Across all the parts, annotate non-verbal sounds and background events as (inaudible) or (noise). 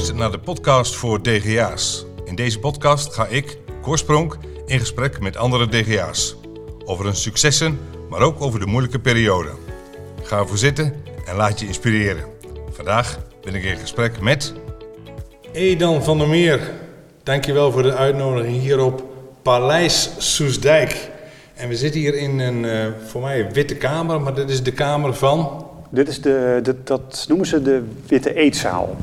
luistert naar de podcast voor DGA's. In deze podcast ga ik, Korspronk, in gesprek met andere DGA's. Over hun successen, maar ook over de moeilijke periode. Ga ervoor zitten en laat je inspireren. Vandaag ben ik in gesprek met... Edan van der Meer. Dankjewel voor de uitnodiging hier op Paleis Soesdijk. En we zitten hier in een, uh, voor mij, witte kamer, maar dit is de kamer van... Dit is de, de, dat noemen ze de witte eetzaal.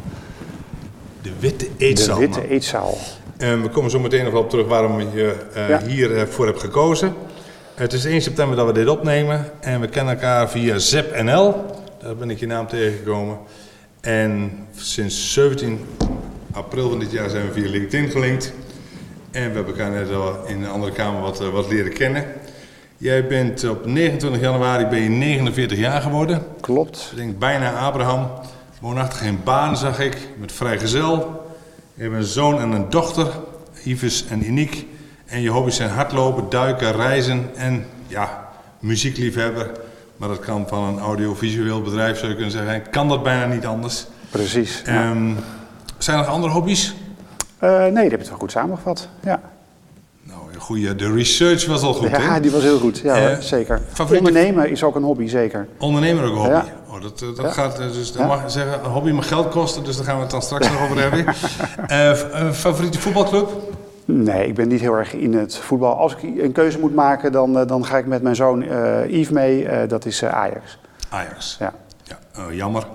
De witte eetzaal. De witte eetzaal. En we komen zo meteen nog op terug waarom je uh, ja. hiervoor hebt gekozen. Het is 1 september dat we dit opnemen en we kennen elkaar via ZepNL. Daar ben ik je naam tegengekomen. En sinds 17 april van dit jaar zijn we via LinkedIn gelinkt. En we hebben elkaar net al in een andere kamer wat, wat leren kennen. Jij bent op 29 januari ben je 49 jaar geworden. Klopt. Ik denk bijna Abraham. Woonachtig in Baan zag ik, met vrijgezel. Je hebt een zoon en een dochter, Yves en Iniek. En je hobby's zijn hardlopen, duiken, reizen en ja, muziekliefhebber. Maar dat kan van een audiovisueel bedrijf, zou je kunnen zeggen. Kan dat bijna niet anders. Precies. Um, Zijn er nog andere hobby's? Uh, nee, die heb je het wel goed samengevat. Ja. Nou, goeie, de research was al goed. Ja, die was heel goed. Ja, uh, zeker. Favoriete... Ondernemen is ook een hobby, zeker. Ondernemen ook een hobby. Ja. Oh, dat dat ja. gaat, dus dat ja. mag zeggen, een hobby mag geld kosten, dus daar gaan we het dan straks nog over hebben. (laughs) Uh, favoriete voetbalclub? Nee, ik ben niet heel erg in het voetbal. Als ik een keuze moet maken, dan, dan ga ik met mijn zoon Yves mee. dat is Ajax. Ajax. Ja. ja jammer.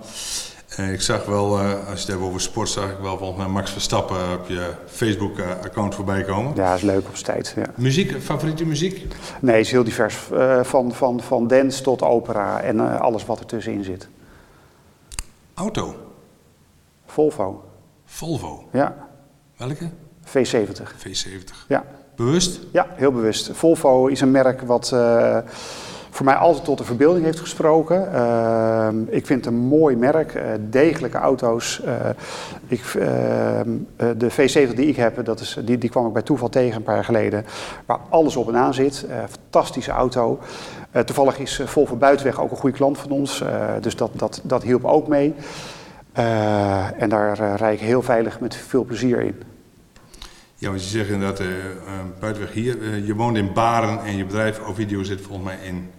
Ik zag wel, als je het hebt over sport, zag ik wel volgens mij Max Verstappen op je Facebook-account voorbij komen. Ja, is leuk op tijd. Ja. Muziek, favoriete muziek? Nee, is heel divers. van, van, van dance tot opera en alles wat ertussenin zit. Auto? Volvo. Volvo? Ja. Welke? V70. V70. Ja. Bewust? Ja, heel bewust. Volvo is een merk wat uh, voor mij altijd tot de verbeelding heeft gesproken. Uh, ik vind het een mooi merk, uh, degelijke auto's. ik, de V70 die ik heb, dat is, die, die kwam ik bij toeval tegen een paar jaar geleden. Waar alles op en aan zit. fantastische auto. toevallig is Volvo Buitenweg ook een goede klant van ons. dus dat, dat, dat hielp ook mee. en daar rijd ik heel veilig met veel plezier in. Ja, want je zegt inderdaad, uh, buitenweg hier, je woont in Baren en je bedrijf Ovidio zit volgens mij in...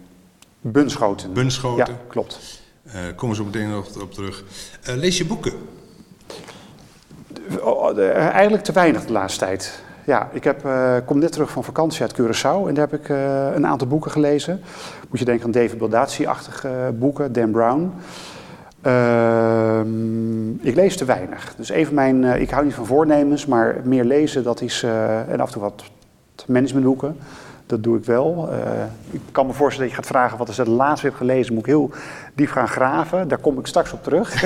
Bunschoten. Bunschoten. Ja, klopt. komen we zo meteen nog op terug. lees je boeken? Eigenlijk te weinig de laatste tijd. Ja, ik heb, kom net terug van vakantie uit Curaçao en daar heb ik een aantal boeken gelezen. Moet je denken aan David Baldacci-achtige boeken, Dan Brown... Uh, ik lees te weinig. Dus even mijn, uh, ik hou niet van voornemens, maar meer lezen, dat is, uh, en af en toe wat managementboeken, dat doe ik wel. ik kan me voorstellen dat je gaat vragen wat is het laatste heb gelezen, moet ik heel diep gaan graven. Daar kom ik straks op terug.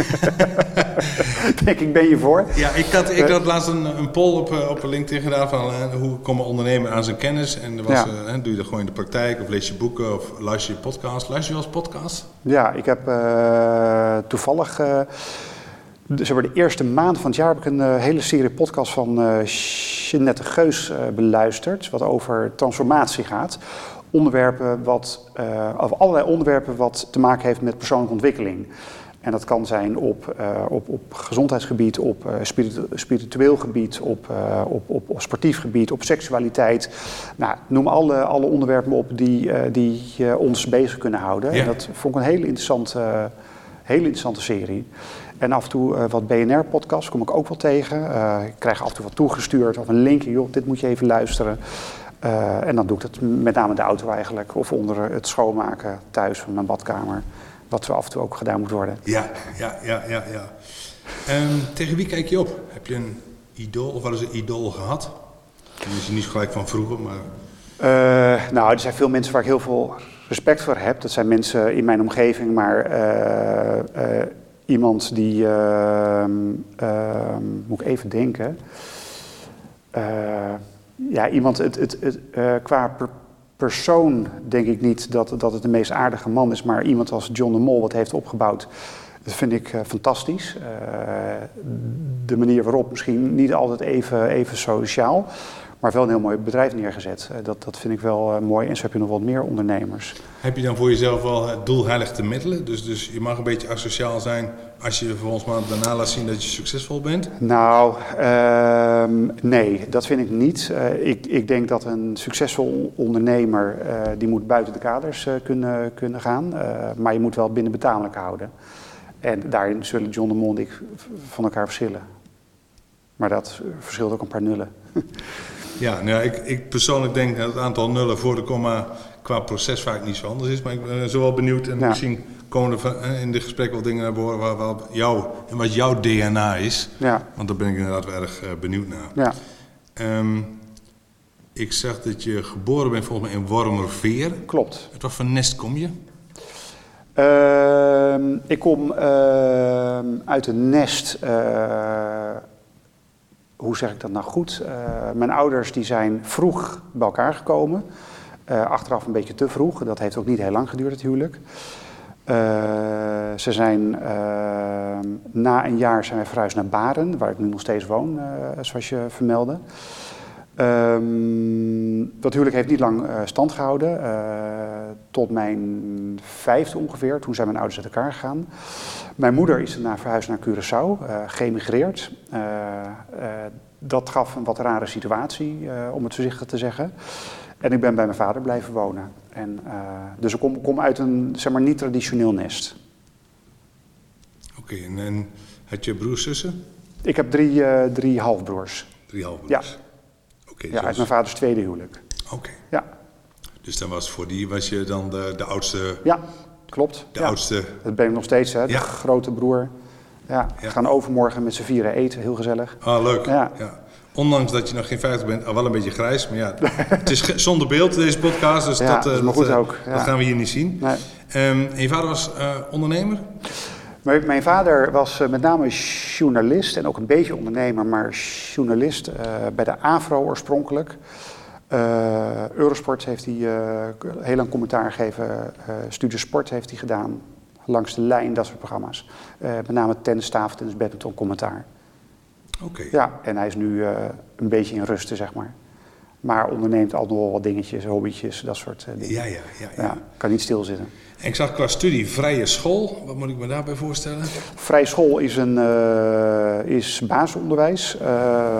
(laughs) Denk ik, ben je voor. Ja, ik had, ik had laatst een, een poll op, op LinkedIn gedaan van hoe komt een ondernemer aan zijn kennis. En er was, ja. doe je dat gewoon in de praktijk of lees je boeken of luister je podcast. Luister je wel eens podcast? Ja, ik heb toevallig, dus de eerste maand van het jaar heb ik een uh, hele serie podcast van uh, Jeanette Geus beluisterd, wat over transformatie gaat. Onderwerpen wat, of allerlei onderwerpen wat te maken heeft met persoonlijke ontwikkeling. En dat kan zijn op, op, op gezondheidsgebied, op spiritu spiritueel gebied, op, op, op, op, sportief gebied, op seksualiteit. Nou, noem alle, alle onderwerpen op die, die ons bezig kunnen houden. Ja. En dat vond ik een hele interessante, hele interessante serie. En af en toe wat BNR-podcasts kom ik ook wel tegen. ik krijg af en toe wat toegestuurd of een linkje, joh, dit moet je even luisteren. en dan doe ik dat met name de auto eigenlijk, of onder het schoonmaken thuis van mijn badkamer wat af en toe ook gedaan moet worden. Ja, ja, ja, ja. ja. Um, tegen wie kijk je op? Heb je een idool of wel eens een idool gehad? Misschien niet gelijk van vroeger, maar... Nou, er zijn veel mensen waar ik heel veel respect voor heb. Dat zijn mensen in mijn omgeving, maar uh, uh, iemand die... Ehm, ehm, moet ik even denken... ja, iemand het, het, het, qua per persoon denk ik niet dat, dat het de meest aardige man is, maar iemand als John de Mol wat heeft opgebouwd, dat vind ik fantastisch. De manier waarop misschien niet altijd even, even sociaal, maar wel een heel mooi bedrijf neergezet. Eh, dat, dat vind ik wel eh, mooi. En zo heb je nog wat meer ondernemers. Heb je dan voor jezelf wel het doel heilig te middelen? Dus, dus je mag een beetje asociaal zijn als je vervolgens maar daarna laat zien dat je succesvol bent? Nou, ehm, nee, dat vind ik niet. Uh, ik, ik denk dat een succesvol ondernemer, uh, die moet buiten de kaders kunnen, kunnen gaan. maar je moet wel binnen betamelijk houden. En daarin zullen John de Mol en ik van elkaar verschillen. Maar dat verschilt ook een paar nullen. (laughs) Ja, nou, ik, ik persoonlijk denk dat het aantal nullen voor de komma qua proces vaak niet zo anders is. Maar ik ben zo wel benieuwd en ja. misschien komen er eh, in dit gesprek wel dingen naar voren waar, waar jou, en wat jouw DNA is. Ja. Want daar ben ik inderdaad wel erg uh, benieuwd naar. Ja. Um, ik zag dat je geboren bent volgens mij in Wormerveer. Klopt. Uit wat voor nest kom je? Uh, ik kom uh, uit een nest uh, hoe zeg ik dat nou goed? Uh, mijn ouders die zijn vroeg bij elkaar gekomen. Uh, achteraf een beetje te vroeg. Dat heeft ook niet heel lang geduurd, het huwelijk. Uh, ze zijn na een jaar zijn wij verhuisd naar Baren, waar ik nu nog steeds woon, zoals je vermeldde. Um, dat huwelijk heeft niet lang uh, stand gehouden. Uh, tot mijn vijfde ongeveer. Toen zijn mijn ouders uit elkaar gegaan. Mijn moeder is daarna verhuisd naar Curaçao, uh, geëmigreerd. dat gaf een wat rare situatie, om het voorzichtig te zeggen. En ik ben bij mijn vader blijven wonen. En, dus ik kom, kom, uit een zeg maar, niet traditioneel nest. Oké, okay, en had je broers, zussen? Ik heb drie, drie halfbroers. Drie halfbroers? Ja. Okay, ja, uit mijn vaders tweede huwelijk. Oké. Okay. Ja. Dus dan was voor die was je dan de, de oudste? Ja, klopt. De ja. oudste? Dat ben ik nog steeds, hè. De ja. grote broer. Ja, we gaan overmorgen met z'n vieren eten, heel gezellig. Ah, leuk. Ja. ja. Ondanks dat je nog geen 50 bent, al wel een beetje grijs. Maar ja, (laughs) het is zonder beeld deze podcast, dus ja, dat, goed dat, ook. dat gaan we hier niet zien. Nee. Um, en je vader was uh, ondernemer? Mijn vader was uh, met name journalist en ook een beetje ondernemer, maar journalist uh, bij de AVRO oorspronkelijk. Uh, Eurosport heeft hij heel lang commentaar gegeven. Studie Sport heeft hij gedaan. Langs de lijn, dat soort programma's. met name tennis, tafeltennis, badminton, commentaar. Oké. Okay. Ja, en hij is nu een beetje in rusten, zeg maar. Maar onderneemt al nog wel wat dingetjes, hobbytjes, dat soort dingen. Ja, ja, ja. ja. ja kan niet stilzitten. En ik zag qua studie vrije school. Wat moet ik me daarbij voorstellen? Vrije school is, een, uh, is basisonderwijs. Uh,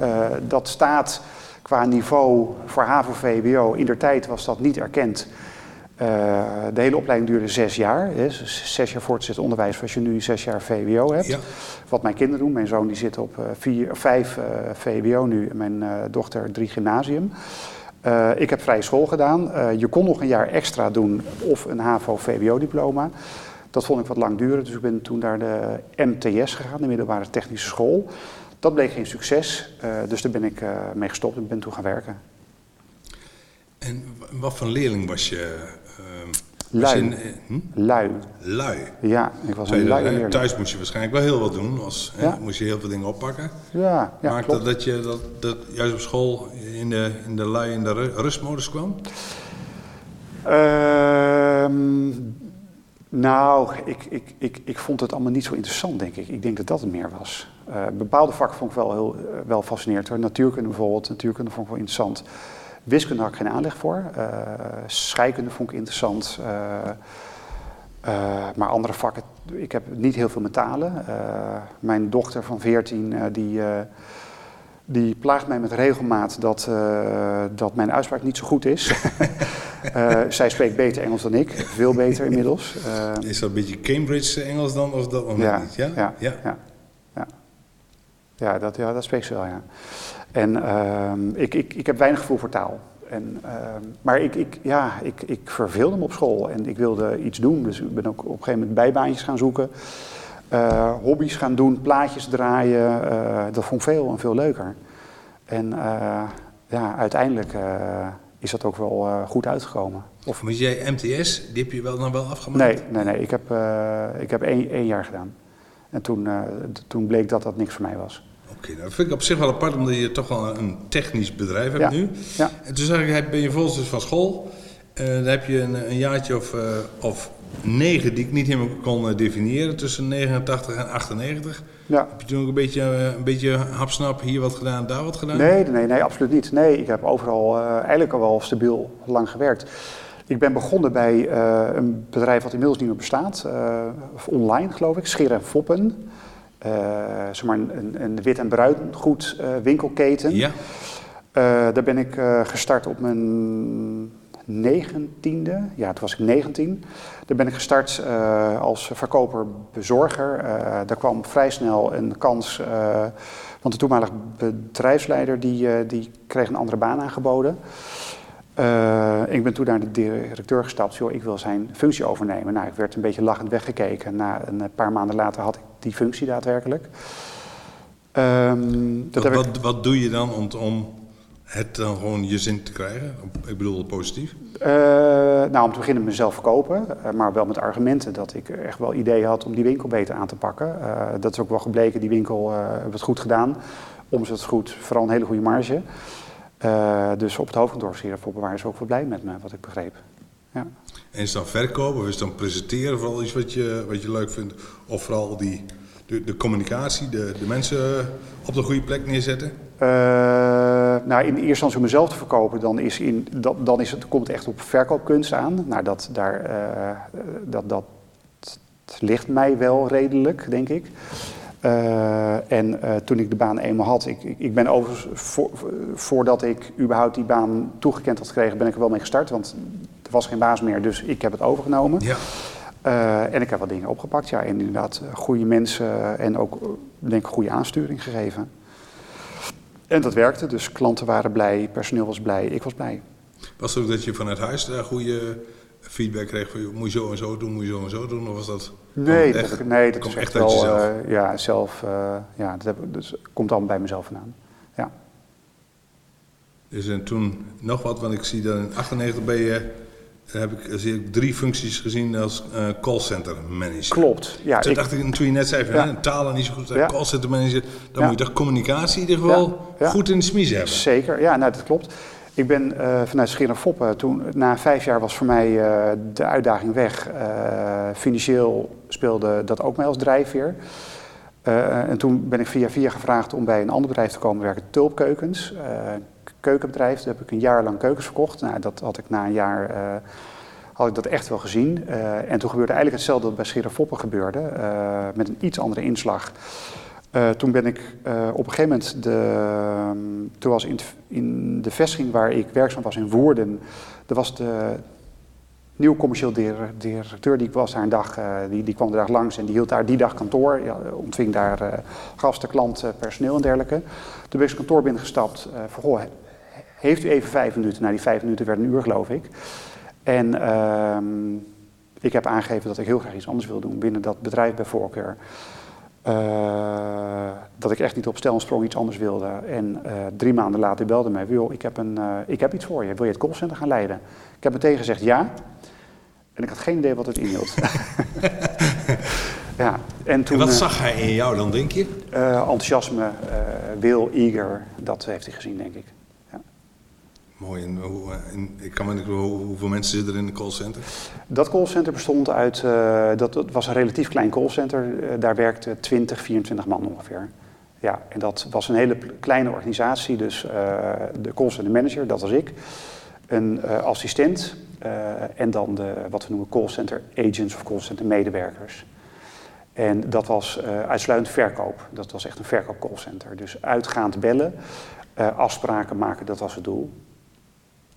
uh, dat staat qua niveau voor HAVO-VWO. In der tijd was dat niet erkend. De hele opleiding duurde zes jaar. Hè. Zes jaar voortgezet onderwijs als je nu zes jaar VWO hebt. Ja. Wat mijn kinderen doen. Mijn zoon die zit op vier, vijf VWO nu. En mijn dochter drie gymnasium. Uh, ik heb vrije school gedaan. Uh, je kon nog een jaar extra doen of een HAVO-VWO-diploma. Dat vond ik wat lang duren, dus ik ben toen naar de MTS gegaan, de middelbare technische school. Dat bleek geen succes, uh, dus daar ben ik mee gestopt en ben toen gaan werken. En wat voor leerling was je? Lui. In, hm? Lui. Lui. Ja, ik was een lui leerling. Thuis moest je waarschijnlijk wel heel wat doen. Ja. hè, moest je heel veel dingen oppakken. Ja, ja Maakte dat dat je dat, dat juist op school in de, in de lui in de rustmodus kwam? Um, nou, ik, ik, ik, ik vond het allemaal niet zo interessant, denk ik. Ik denk dat dat het meer was. Uh, bepaalde vakken vond ik wel, heel, wel fascinerend. Hoor. Natuurkunde bijvoorbeeld, natuurkunde vond ik wel interessant. Wiskunde had ik geen aanleg voor. Uh, scheikunde vond ik interessant. Uh, uh, maar andere vakken, ik heb niet heel veel met talen. mijn dochter van 14, die, die plaagt mij met regelmaat dat, dat mijn uitspraak niet zo goed is. (laughs) zij spreekt beter Engels dan ik, veel beter inmiddels. (laughs) is dat een beetje Cambridge Engels dan of dat ja, niet? Ja, ja, ja. ja, ja. ja dat, ja, dat spreekt ze wel, ja. En uh, ik, ik, ik heb weinig gevoel voor taal. En, uh, maar ik, ik, ja, ik, ik verveelde me op school en ik wilde iets doen. Dus ik ben ook op een gegeven moment bijbaantjes gaan zoeken. Uh, hobby's gaan doen, plaatjes draaien. Uh, dat vond ik veel en veel leuker. En ja, uiteindelijk is dat ook wel goed uitgekomen. Of moet jij MTS, die heb je wel dan wel afgemaakt? Nee, nee, nee. ik heb, ik heb één, één jaar gedaan. En toen, toen bleek dat dat niks voor mij was. Oké, okay, nou, dat vind ik op zich wel apart, omdat je toch wel een technisch bedrijf hebt ja. nu. Ja. En toen zag ik, ben je volgens dus van school. Uh, dan heb je een, een jaartje of, uh, of negen die ik niet helemaal kon eh, definiëren tussen 89 en 98. Ja. Heb je toen ook een beetje, eh, een beetje hapsnap hier wat gedaan, daar wat gedaan? Nee, nee, nee, absoluut niet. Nee, ik heb overal uh, eigenlijk al wel stabiel lang gewerkt. Ik ben begonnen bij een bedrijf wat inmiddels niet meer bestaat, online geloof ik, Scheer en Foppen. Zeg maar een, een wit- en bruingoed winkelketen. Ja. daar ben ik gestart op mijn negentiende. Ja, toen was ik 19. Daar ben ik gestart uh, als verkoper-bezorger. Uh, daar kwam vrij snel een kans, uh, want de toenmalige bedrijfsleider die, die kreeg een andere baan aangeboden. ik ben toen naar de directeur gestapt, joh, ik wil zijn functie overnemen. Nou, ik werd een beetje lachend weggekeken. Na een paar maanden later had ik die functie daadwerkelijk. Um, dat wat, ik... wat, doe je dan om, om het dan gewoon je zin te krijgen? Ik bedoel positief. Uh, nou, om te beginnen mezelf verkopen, uh, maar wel met argumenten dat ik echt wel ideeën had om die winkel beter aan te pakken. Uh, dat is ook wel gebleken, die winkel hebben het goed gedaan. Omzet goed, vooral een hele goede marge. dus op het hoofdkantoor waren ze ook wel blij met me, wat ik begreep. Ja. En is dan verkopen of is dan presenteren vooral iets wat je, wat je leuk vindt? Of vooral die, de, de communicatie, de, de mensen op de goede plek neerzetten? Uh, nou, in eerste instantie om mezelf te verkopen, dan, is in, dat, dan is het, komt het echt op verkoopkunst aan. Nou, dat, daar, uh, dat, dat ligt mij wel redelijk, denk ik. En toen ik de baan eenmaal had, ik, ik ben overigens, voor, voordat ik überhaupt die baan toegekend had gekregen, ben ik er wel mee gestart. Want was geen baas meer, dus ik heb het overgenomen. Ja. Uh, en ik heb wat dingen opgepakt, ja. En inderdaad, goede mensen en ook, denk ik, goede aansturing gegeven. En dat werkte, dus klanten waren blij, personeel was blij, ik was blij. Was het ook dat je vanuit huis daar goede feedback kreeg van moet je zo en zo doen, moet je zo en zo doen? Of was dat Nee, dat, echt, nee, dat is echt, wel, jezelf? Uh, ja, zelf, uh, ja, dat heb, komt allemaal bij mezelf vandaan. Ja. Dus en toen nog wat, want ik zie dat in 98 ben je heb ik, zie ik drie functies gezien als uh, callcenter manager. Klopt. Ja, toen ik, dacht ik, toen je net zei van ja. talen niet zo goed, ja. callcenter manager, dan moet je toch communicatie in ieder geval goed in de smies hebben. Zeker, ja, nou, dat klopt. Ik ben uh, vanuit Foppen, toen, na vijf jaar was voor mij uh, de uitdaging weg. financieel speelde dat ook mij als drijfveer. en toen ben ik via via gevraagd om bij een ander bedrijf te komen werken, Tulpkeukens keukenbedrijf. Daar heb ik een jaar lang keukens verkocht. Nou, dat had ik na een jaar uh, had ik dat echt wel gezien. Uh, en toen gebeurde eigenlijk hetzelfde wat bij Scherafoppen gebeurde, uh, met een iets andere inslag. toen ben ik op een gegeven moment, de, toen was in, in, de vestiging waar ik werkzaam was in Woerden, er was de nieuwe commercieel directeur, die was daar een dag, die, die kwam de dag langs en die hield daar die dag kantoor, ja, ontving daar gasten, klanten, personeel en dergelijke. Toen ben ik zijn kantoor binnengestapt, van heeft u even vijf minuten? Nou, die vijf minuten werden een uur, geloof ik. En uh, ik heb aangegeven dat ik heel graag iets anders wil doen binnen dat bedrijf bij voorkeur. Uh, dat ik echt niet op stel en sprong iets anders wilde. En uh, drie maanden later belde mij, joh, ik heb, een, uh, ik heb iets voor je. Wil je het callcenter gaan leiden? Ik heb meteen gezegd ja. En ik had geen idee wat het inhield. (laughs) ja, en, toen, en wat zag hij in jou dan, denk je? enthousiasme, wil, eager, dat heeft hij gezien, denk ik. Mooi. En, hoe, eh, ik kan me niet hoeveel mensen zitten er in de callcenter? Dat callcenter bestond uit, uh, dat, was een relatief klein callcenter. Uh, daar werkten 20, 24 man ongeveer. Ja, en dat was een hele kleine organisatie. Dus uh, de callcenter manager, dat was ik. Een assistent en dan de, wat we noemen callcenter agents of callcenter medewerkers. En dat was uitsluitend verkoop. Dat was echt een verkoop callcenter. Dus uitgaand bellen, afspraken maken, dat was het doel.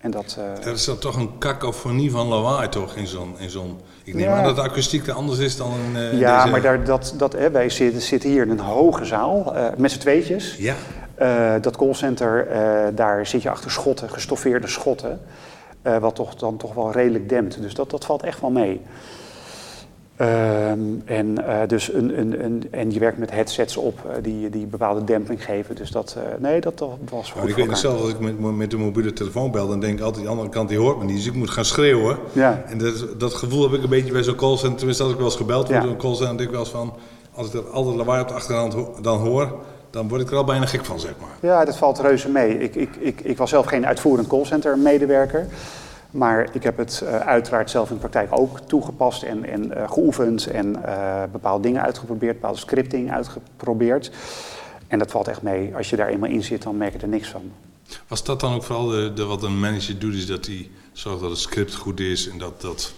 En dat, uh... Er is dan toch een kakofonie van lawaai toch in zo'n... In zo'n ik neem ja. aan dat de akoestiek er anders is dan in uh, Ja, deze... maar daar, dat, dat, hè, wij zitten, zitten hier in een hoge zaal uh, met z'n tweetjes. Ja. dat callcenter, daar zit je achter schotten, gestoffeerde schotten. wat toch, dan toch wel redelijk dempt. Dus dat, dat valt echt wel mee. Um, en, uh, dus een, een, een, en je werkt met headsets op uh, die, die bepaalde demping geven. Dus dat, uh, nee, dat, was goed. Maar ik weet nog zelf, als ik met, met de mobiele telefoon bel, dan denk ik altijd, de andere kant die hoort me niet. Dus ik moet gaan schreeuwen. Ja. En dat, dat gevoel heb ik een beetje bij zo'n callcenter. Tenminste, als ik wel eens gebeld word ja. door een callcenter, denk ik wel eens van, als ik dat altijd lawaai op de achtergrond dan hoor, dan word ik er al bijna gek van, zeg maar. Ja, dat valt reuze mee. Ik, ik, ik, ik was zelf geen uitvoerend callcenter medewerker. Maar ik heb het uh, uiteraard zelf in de praktijk ook toegepast en, en uh, geoefend en uh, bepaalde dingen uitgeprobeerd, bepaalde scripting uitgeprobeerd. En dat valt echt mee. Als je daar eenmaal in zit, dan merk je er niks van. Was dat dan ook vooral de, de, wat een manager doet, is dat hij zorgt dat het script goed is en dat... dat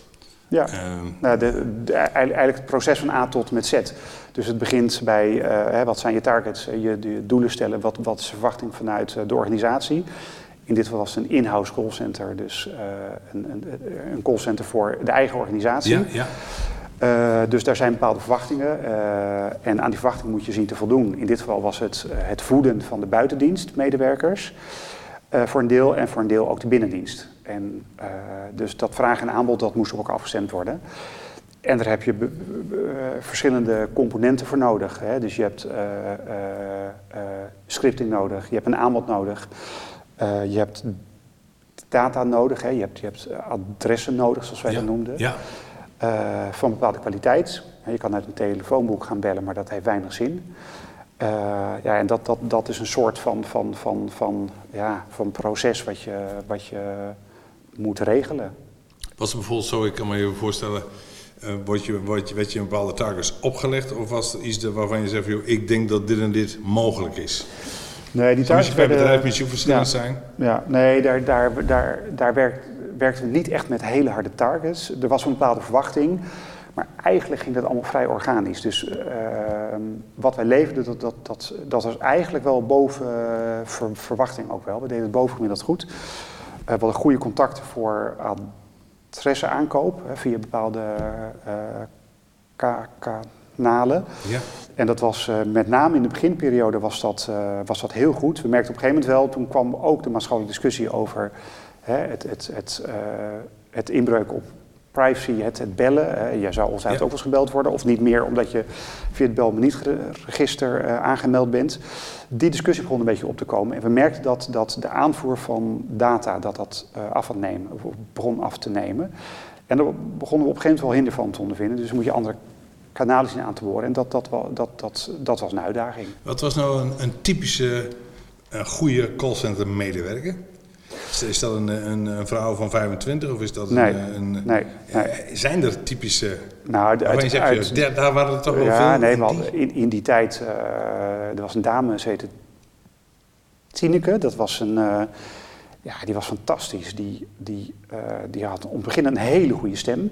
ja, nou, de, de, eigenlijk het proces van A tot met Z. Dus het begint bij hè, wat zijn je targets, je, je doelen stellen, wat, wat is de verwachting vanuit de organisatie. In dit geval was het een in-house callcenter, dus uh, een, een, een callcenter voor de eigen organisatie. Ja, ja. Uh, dus daar zijn bepaalde verwachtingen uh, en aan die verwachtingen moet je zien te voldoen. In dit geval was het het voeden van de buitendienstmedewerkers voor een deel en voor een deel ook de binnendienst. En, dus dat vraag en aanbod dat moest ook afgestemd worden. En daar heb je verschillende componenten voor nodig. Hè? Dus je hebt scripting nodig, je hebt een aanbod nodig. Uh, je hebt data nodig, hè? Je, hebt, je hebt adressen nodig, zoals wij ja. dat noemden. Ja. Uh, van bepaalde kwaliteit. Je kan uit een telefoonboek gaan bellen, maar dat heeft weinig zin. Uh, ja, en dat, dat, dat is een soort van, van, van, van, ja, van proces wat je, wat je moet regelen. Was het bijvoorbeeld zo, ik kan me even voorstellen, uh, word je, word je, werd je een bepaalde targets opgelegd of was het iets waarvan je zegt, joh, ik denk dat dit en dit mogelijk is? Nee, die targets per bedrijf misschien verschillend ja, zijn? Ja, nee, daar, daar, daar, daar werkt, werkten we niet echt met hele harde targets. Er was een bepaalde verwachting, maar eigenlijk ging dat allemaal vrij organisch. Dus uh, wat wij leverden, dat, dat, dat, dat was eigenlijk wel boven uh, ver, verwachting ook wel. We deden het bovengemiddeld goed. Uh, we hadden goede contacten voor adressenaankoop via bepaalde kanalen. Ja. En dat was uh, met name in de beginperiode was dat, uh, was dat heel goed. We merkten op een gegeven moment wel, toen kwam ook de maatschappelijke discussie over hè, het, het, het, uh, het inbreuk op privacy, het, het bellen. je zou altijd ja. ook wel eens gebeld worden, of niet meer omdat je via het bel niet register aangemeld bent. Die discussie begon een beetje op te komen. En we merkten dat, dat de aanvoer van data dat dat af, had nemen, begon af te nemen. En daar begonnen we op een gegeven moment wel hinder van te ondervinden. Dus moet je andere kanalen zien aan te boren. En dat, dat, dat, dat, dat was een uitdaging. Wat was nou een, een typische een goede callcenter medewerker? Is, dat een, een, een, vrouw van 25 of is dat nee, een... een nee, nee. Zijn er typische... Nou, uit, je zegt, uit, daar, daar waren er toch wel ja, veel... Nee, maar in, in die tijd, uh, er was een dame, ze heette Tineke. Dat was een... Uh, ja, die was fantastisch. Die, die, uh, die had om het begin een hele goede stem.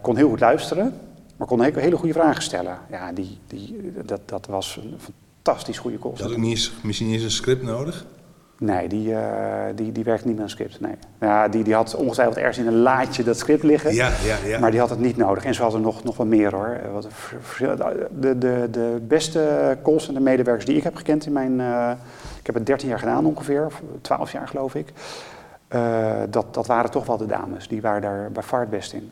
kon heel goed luisteren. Maar kon hele, hele goede vragen stellen. Ja, die, die, dat, dat was een fantastisch goede call. Had ook niet eens, misschien niet eens een script nodig? Nee, die, uh, die, die werkt niet met een script. Nee. Ja, die, die had ongetwijfeld ergens in een laadje dat script liggen. Ja, ja, ja. Maar die had het niet nodig. En ze hadden nog, nog wat meer hoor. De, de, de beste callcenter medewerkers die ik heb gekend in mijn... Uh, ik heb het 13 jaar gedaan ongeveer, of 12 jaar geloof ik. Uh, dat, dat waren toch wel de dames. Die waren daar bij far het best in.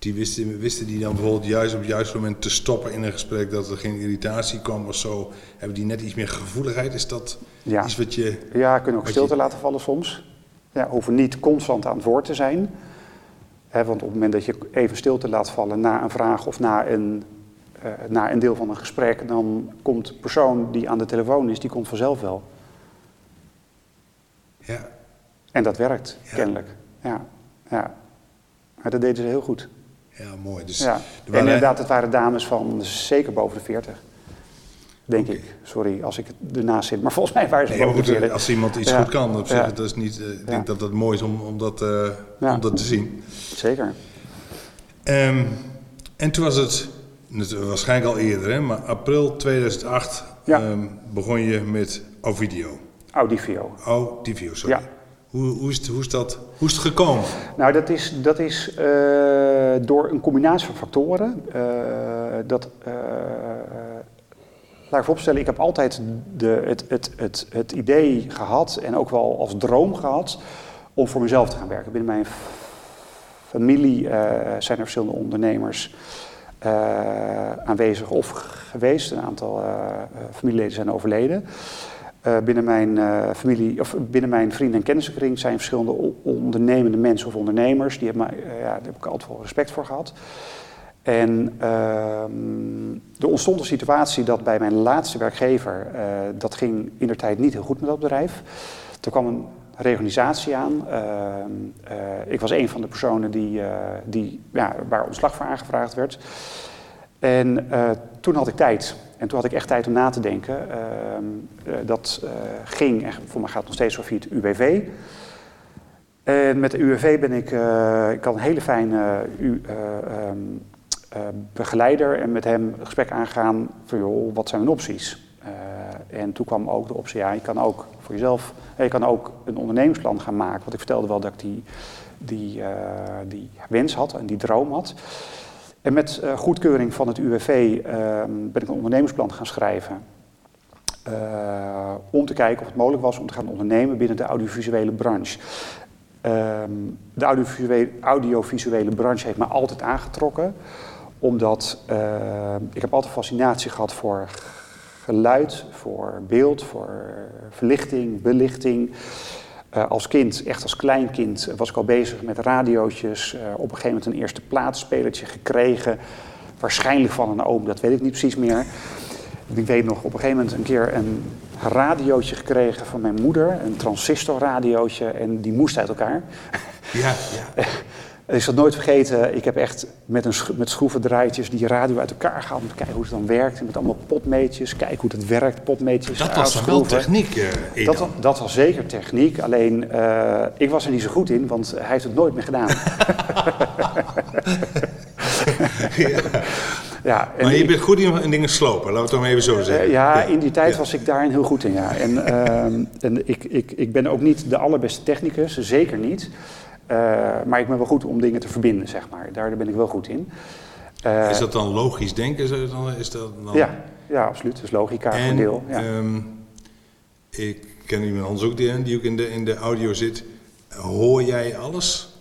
Die wisten, wisten die dan bijvoorbeeld juist op het juiste moment te stoppen in een gesprek, dat er geen irritatie kwam of zo? Hebben die net iets meer gevoeligheid? Is dat ja. iets wat je... Ja, kunnen ook stilte je... laten vallen soms. Ja, hoeven niet constant aan het woord te zijn. He, want op het moment dat je even stilte laat vallen na een vraag of na een, uh, na een deel van een gesprek, dan komt de persoon die aan de telefoon is, die komt vanzelf wel. Ja. En dat werkt, ja. kennelijk. Ja. ja. Maar dat deden ze heel goed. Ja, mooi. Dus ja. En inderdaad, het waren dames van zeker boven de 40. Denk okay. ik. Sorry als ik ernaast zit. Maar volgens mij waren ze nee, boven de 40. Als iemand iets ja. goed kan, op zich, ja. dat is niet, uh, ik denk dat het mooi is om, om, dat, uh, om dat te zien. Zeker. Um, en toen was het, waarschijnlijk al eerder, hè, maar april 2008 um, begon je met Ovidio. Audivio. Audivio, sorry. Ja. Hoe, hoe, is het, hoe, is dat, hoe is het gekomen? Nou, dat is, dat is uh, door een combinatie van factoren. Uh, dat, uh, laat ik vooropstellen, ik heb altijd de, het, het, het, het idee gehad en ook wel als droom gehad om voor mezelf te gaan werken. Binnen mijn familie zijn er verschillende ondernemers aanwezig of geweest. Een aantal familieleden zijn overleden. Uh, binnen mijn uh, familie, of binnen mijn vrienden- en kennissenkring zijn verschillende ondernemende mensen of ondernemers. Die uh, ja, daar heb ik altijd wel respect voor gehad. En ehm, er ontstond een situatie dat bij mijn laatste werkgever, dat ging in de tijd niet heel goed met dat bedrijf. Er kwam een reorganisatie aan. Ehm, eh, ik was een van de personen die, eh, die, ja, waar ontslag voor aangevraagd werd. En toen had ik tijd. En toen had ik echt tijd om na te denken. Ehm, dat ging, en voor mij gaat nog steeds zo via het UWV. En met de UWV ben ik, ik had een hele fijne ehm, begeleider en met hem een gesprek aangaan van joh, wat zijn mijn opties? en toen kwam ook de optie, ja, je kan ook voor jezelf, je kan ook een ondernemingsplan gaan maken. Want ik vertelde wel dat ik die, die, die wens had en die droom had. En met uh, goedkeuring van het UWV uh, ben ik een ondernemingsplan gaan schrijven. Uh, om te kijken of het mogelijk was om te gaan ondernemen binnen de audiovisuele branche. Ehm, de audiovisuele, audiovisuele branche heeft me altijd aangetrokken, omdat ik heb altijd fascinatie gehad voor geluid, voor beeld, voor verlichting, belichting. Uh, als kind, echt als klein kind, was ik al bezig met radiootjes. Uh, op een gegeven moment een eerste plaatspelertje gekregen. Waarschijnlijk van een oom, dat weet ik niet precies meer. Ik weet nog op een gegeven moment een keer een radiootje gekregen van mijn moeder. Een transistorradiootje en die moest uit elkaar. Ja, ja. (laughs) Ik zal nooit vergeten, ik heb echt met, een met schroevendraaitjes die radio uit elkaar gehaald om te kijken hoe het dan werkt. met allemaal potmeetjes, kijken hoe het werkt, potmeetjes. Dat was wel techniek, uh, dat, dat, was zeker techniek, alleen uh, ik was er niet zo goed in, want hij heeft het nooit meer gedaan. (laughs) ja. Ja, maar je bent goed in, dingen slopen, laten we het dan even zo zeggen. Uh, ja, in die tijd was ik daarin heel goed in, ja. En, uh, (laughs) en ik, ik, ik ben ook niet de allerbeste technicus, zeker niet. Uh, maar ik ben wel goed om dingen te verbinden, zeg maar. Daar ben ik wel goed in. Uh, is dat dan logisch denken? Is dat dan... Ja, ja, absoluut. Dus logica en, een deel. Ja. Um, ik ken iemand anders ook die, die ook in de, in de audio zit. Hoor jij alles?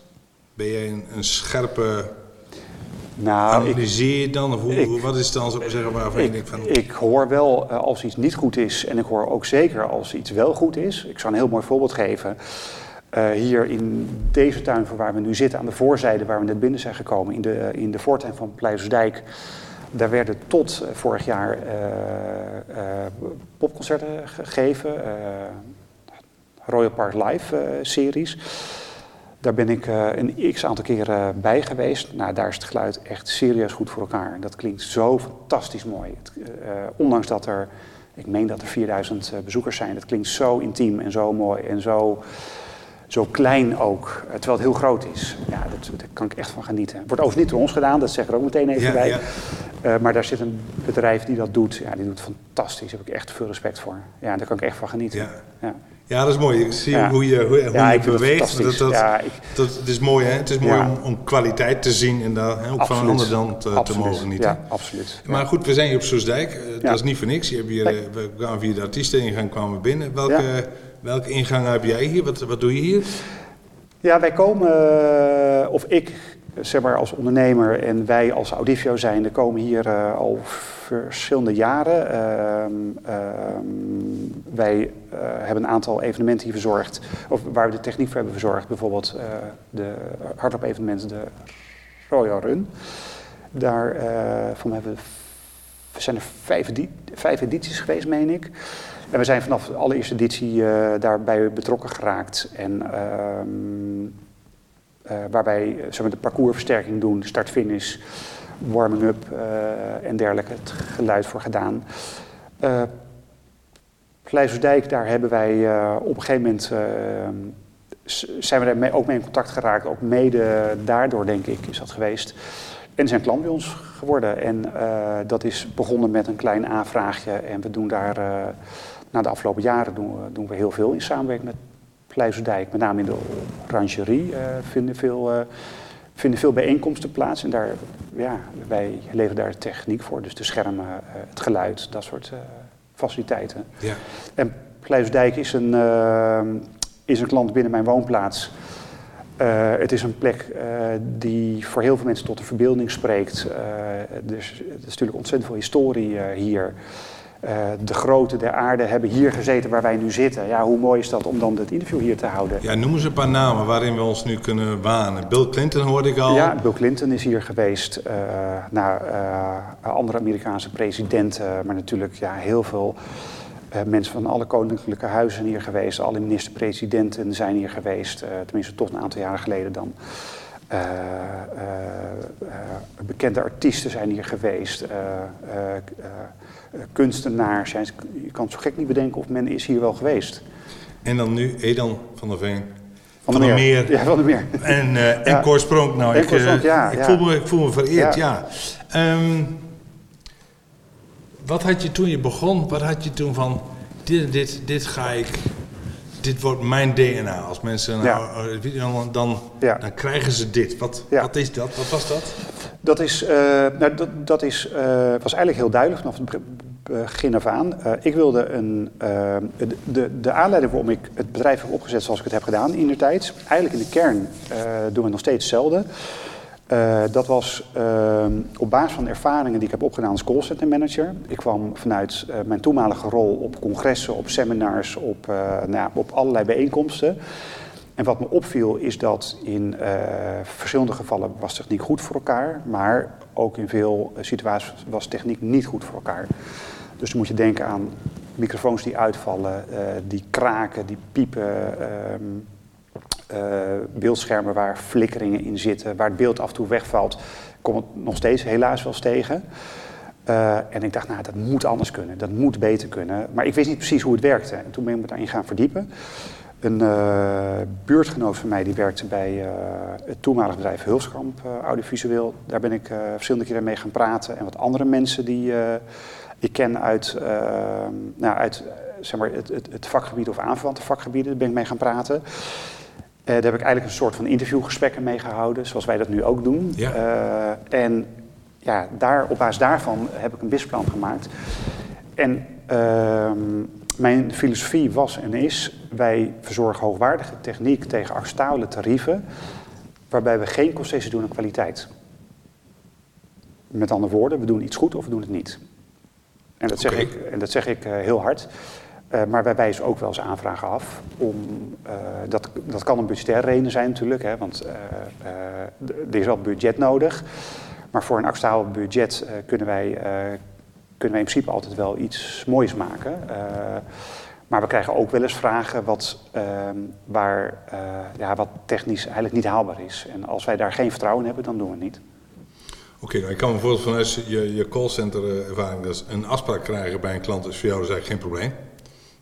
Ben jij een, een scherpe nou, Analyseer je dan? Of hoe, ik, wat is dan zo zeggen waarvan ik, denk van... Ik hoor wel uh, als iets niet goed is en ik hoor ook zeker als iets wel goed is. Ik zal een heel mooi voorbeeld geven. Uh, hier in deze tuin waar we nu zitten, aan de voorzijde waar we net binnen zijn gekomen, in de, in de voortuin van Pleijzersdijk, daar werden tot uh, vorig jaar popconcerten gegeven, Royal Park Live series. Daar ben ik een x aantal keren bij geweest. Nou, daar is het geluid echt serieus goed voor elkaar. Dat klinkt zo fantastisch mooi. Het, ondanks dat er, ik meen dat er 4000 bezoekers zijn, dat klinkt zo intiem en zo mooi en zo zo klein ook, eh, terwijl het heel groot is. Ja, dat, daar kan ik echt van genieten. Het wordt overigens niet door ons gedaan, dat zeg ik er ook meteen even bij. Ja. Uh, maar daar zit een bedrijf die dat doet. Ja, die doet fantastisch. Daar heb ik echt veel respect voor. Ja, daar kan ik echt van genieten. Ja. Ja, dat is mooi. Ik zie hoe je, hoe, hoe je beweegt. Dat, dat, ik, dat, het is mooi, hè? Het is mooi om, om, kwaliteit te zien en daar ook van een ander dan te, te, mogen genieten. Ja, absoluut. Maar goed, we zijn hier op Soesdijk. Uh, dat is niet voor niks. Je hebt hier, nee. we kwamen via de artiesteningang kwamen binnen. Welke, welke ingang heb jij hier? Wat, wat doe je hier? Ja, wij komen, eh, of ik zeg maar als ondernemer en wij als Audivio zijn, komen hier uh, al verschillende jaren. Uh, uh, wij eh, hebben een aantal evenementen hier verzorgd, of waar we de techniek voor hebben verzorgd. Bijvoorbeeld de hardloop evenementen, de Royal Run. Daarvan hebben zijn er vijf, vijf edities geweest, meen ik. En we zijn vanaf de allereerste editie uh, daarbij betrokken geraakt. En uh, uh, waarbij we de parcoursversterking doen, start-finish, warming-up en dergelijke, het geluid voor gedaan. Uh, daar hebben wij op een gegeven moment zijn we daar ook mee in contact geraakt. Ook mede daardoor, denk ik, is dat geweest. En zijn klant bij ons geworden. En dat is begonnen met een klein aanvraagje. En we doen daar nou, de afgelopen jaren doen we, doen we heel veel in samenwerking met Pleizerdijk. Met name in de rangerie uh, vinden, veel, uh, vinden veel bijeenkomsten plaats. En daar, ja, wij leveren daar techniek voor. Dus de schermen, uh, het geluid, dat soort faciliteiten. Ja. En Pleizerdijk is een, is een klant binnen mijn woonplaats. Uh, het is een plek die voor heel veel mensen tot de verbeelding spreekt. Dus er is natuurlijk ontzettend veel historie hier. Uh, de grote der aarde hebben hier gezeten waar wij nu zitten. Ja, hoe mooi is dat om dan dit interview hier te houden? Ja, noem eens een paar namen waarin we ons nu kunnen wanen. Bill Clinton hoorde ik al. Ja, Bill Clinton is hier geweest. Uh, nou, uh, andere Amerikaanse presidenten, maar natuurlijk ja, heel veel Uh, mensen van alle koninklijke huizen zijn hier geweest. Alle minister-presidenten zijn hier geweest. Tenminste, tot een aantal jaren geleden dan. Uh, bekende artiesten zijn hier geweest. Kunstenaars. Zijn, je kan het zo gek niet bedenken of men is hier wel geweest. En dan nu Edan van der Veen. Van, van der Meer. Meer. (laughs) Ja, van der Meer. En, (laughs) uh, en ja. Nou, en ik, ja, ik, Voel me, ik voel me vereerd, ja. Um, wat had je toen je begon, wat had je toen van, dit, dit, dit ga ik, dit wordt mijn DNA. Als mensen nou, ja. dan, dan, ja. dan krijgen ze dit. Wat, wat is dat? Wat was dat? Dat, is, uh, nou, dat, dat is, uh, was eigenlijk heel duidelijk vanaf het begin af aan. Uh, ik wilde een, de, de aanleiding waarom ik het bedrijf heb opgezet zoals ik het heb gedaan in de tijd. Eigenlijk in de kern doen we nog steeds hetzelfde. Uh, dat was uh, op basis van ervaringen die ik heb opgedaan als callcenter manager. Ik kwam vanuit uh, mijn toenmalige rol op congressen, op seminars, op, nou, op allerlei bijeenkomsten. En wat me opviel is dat in verschillende gevallen was techniek goed voor elkaar, maar ook in veel situaties was techniek niet goed voor elkaar. Dus dan moet je denken aan microfoons die uitvallen, die kraken, die piepen. Ehm, beeldschermen waar flikkeringen in zitten, waar het beeld af en toe wegvalt, kom het nog steeds helaas wel eens tegen. Uh, en ik dacht, nou, dat moet anders kunnen, dat moet beter kunnen. Maar ik wist niet precies hoe het werkte. En toen ben ik me daarin gaan verdiepen. Een uh, buurtgenoot van mij die werkte bij het toenmalige bedrijf Hulskamp Audiovisueel. Daar ben ik verschillende keren mee gaan praten. En wat andere mensen die ik ken uit, nou, uit zeg maar, het, het, het vakgebied of aanverwante vakgebieden, daar ben ik mee gaan praten. Uh, daar heb ik eigenlijk een soort van interviewgesprekken mee gehouden, zoals wij dat nu ook doen. Ja. Uh, en ja, daar, op basis daarvan heb ik een businessplan gemaakt. En uh, mijn filosofie was en is, wij verzorgen hoogwaardige techniek tegen acceptabele tarieven, waarbij we geen concessie doen aan kwaliteit. Met andere woorden, we doen iets goed of we doen het niet. En dat zeg ik, en dat zeg ik uh, heel hard. Uh, maar wij wijzen ook wel eens aanvragen af. Om, uh, dat, dat kan een budgetaire reden zijn natuurlijk, hè, want uh, er is wel budget nodig. Maar voor een acceptabel budget kunnen, wij, kunnen wij in principe altijd wel iets moois maken. maar we krijgen ook wel eens vragen wat, waar, ja, wat technisch eigenlijk niet haalbaar is. En als wij daar geen vertrouwen in hebben, dan doen we het niet. Oké, okay, nou, ik kan voorstellen vanuit je, je callcenter ervaring dat een afspraak krijgen bij een klant is voor jou dus eigenlijk geen probleem.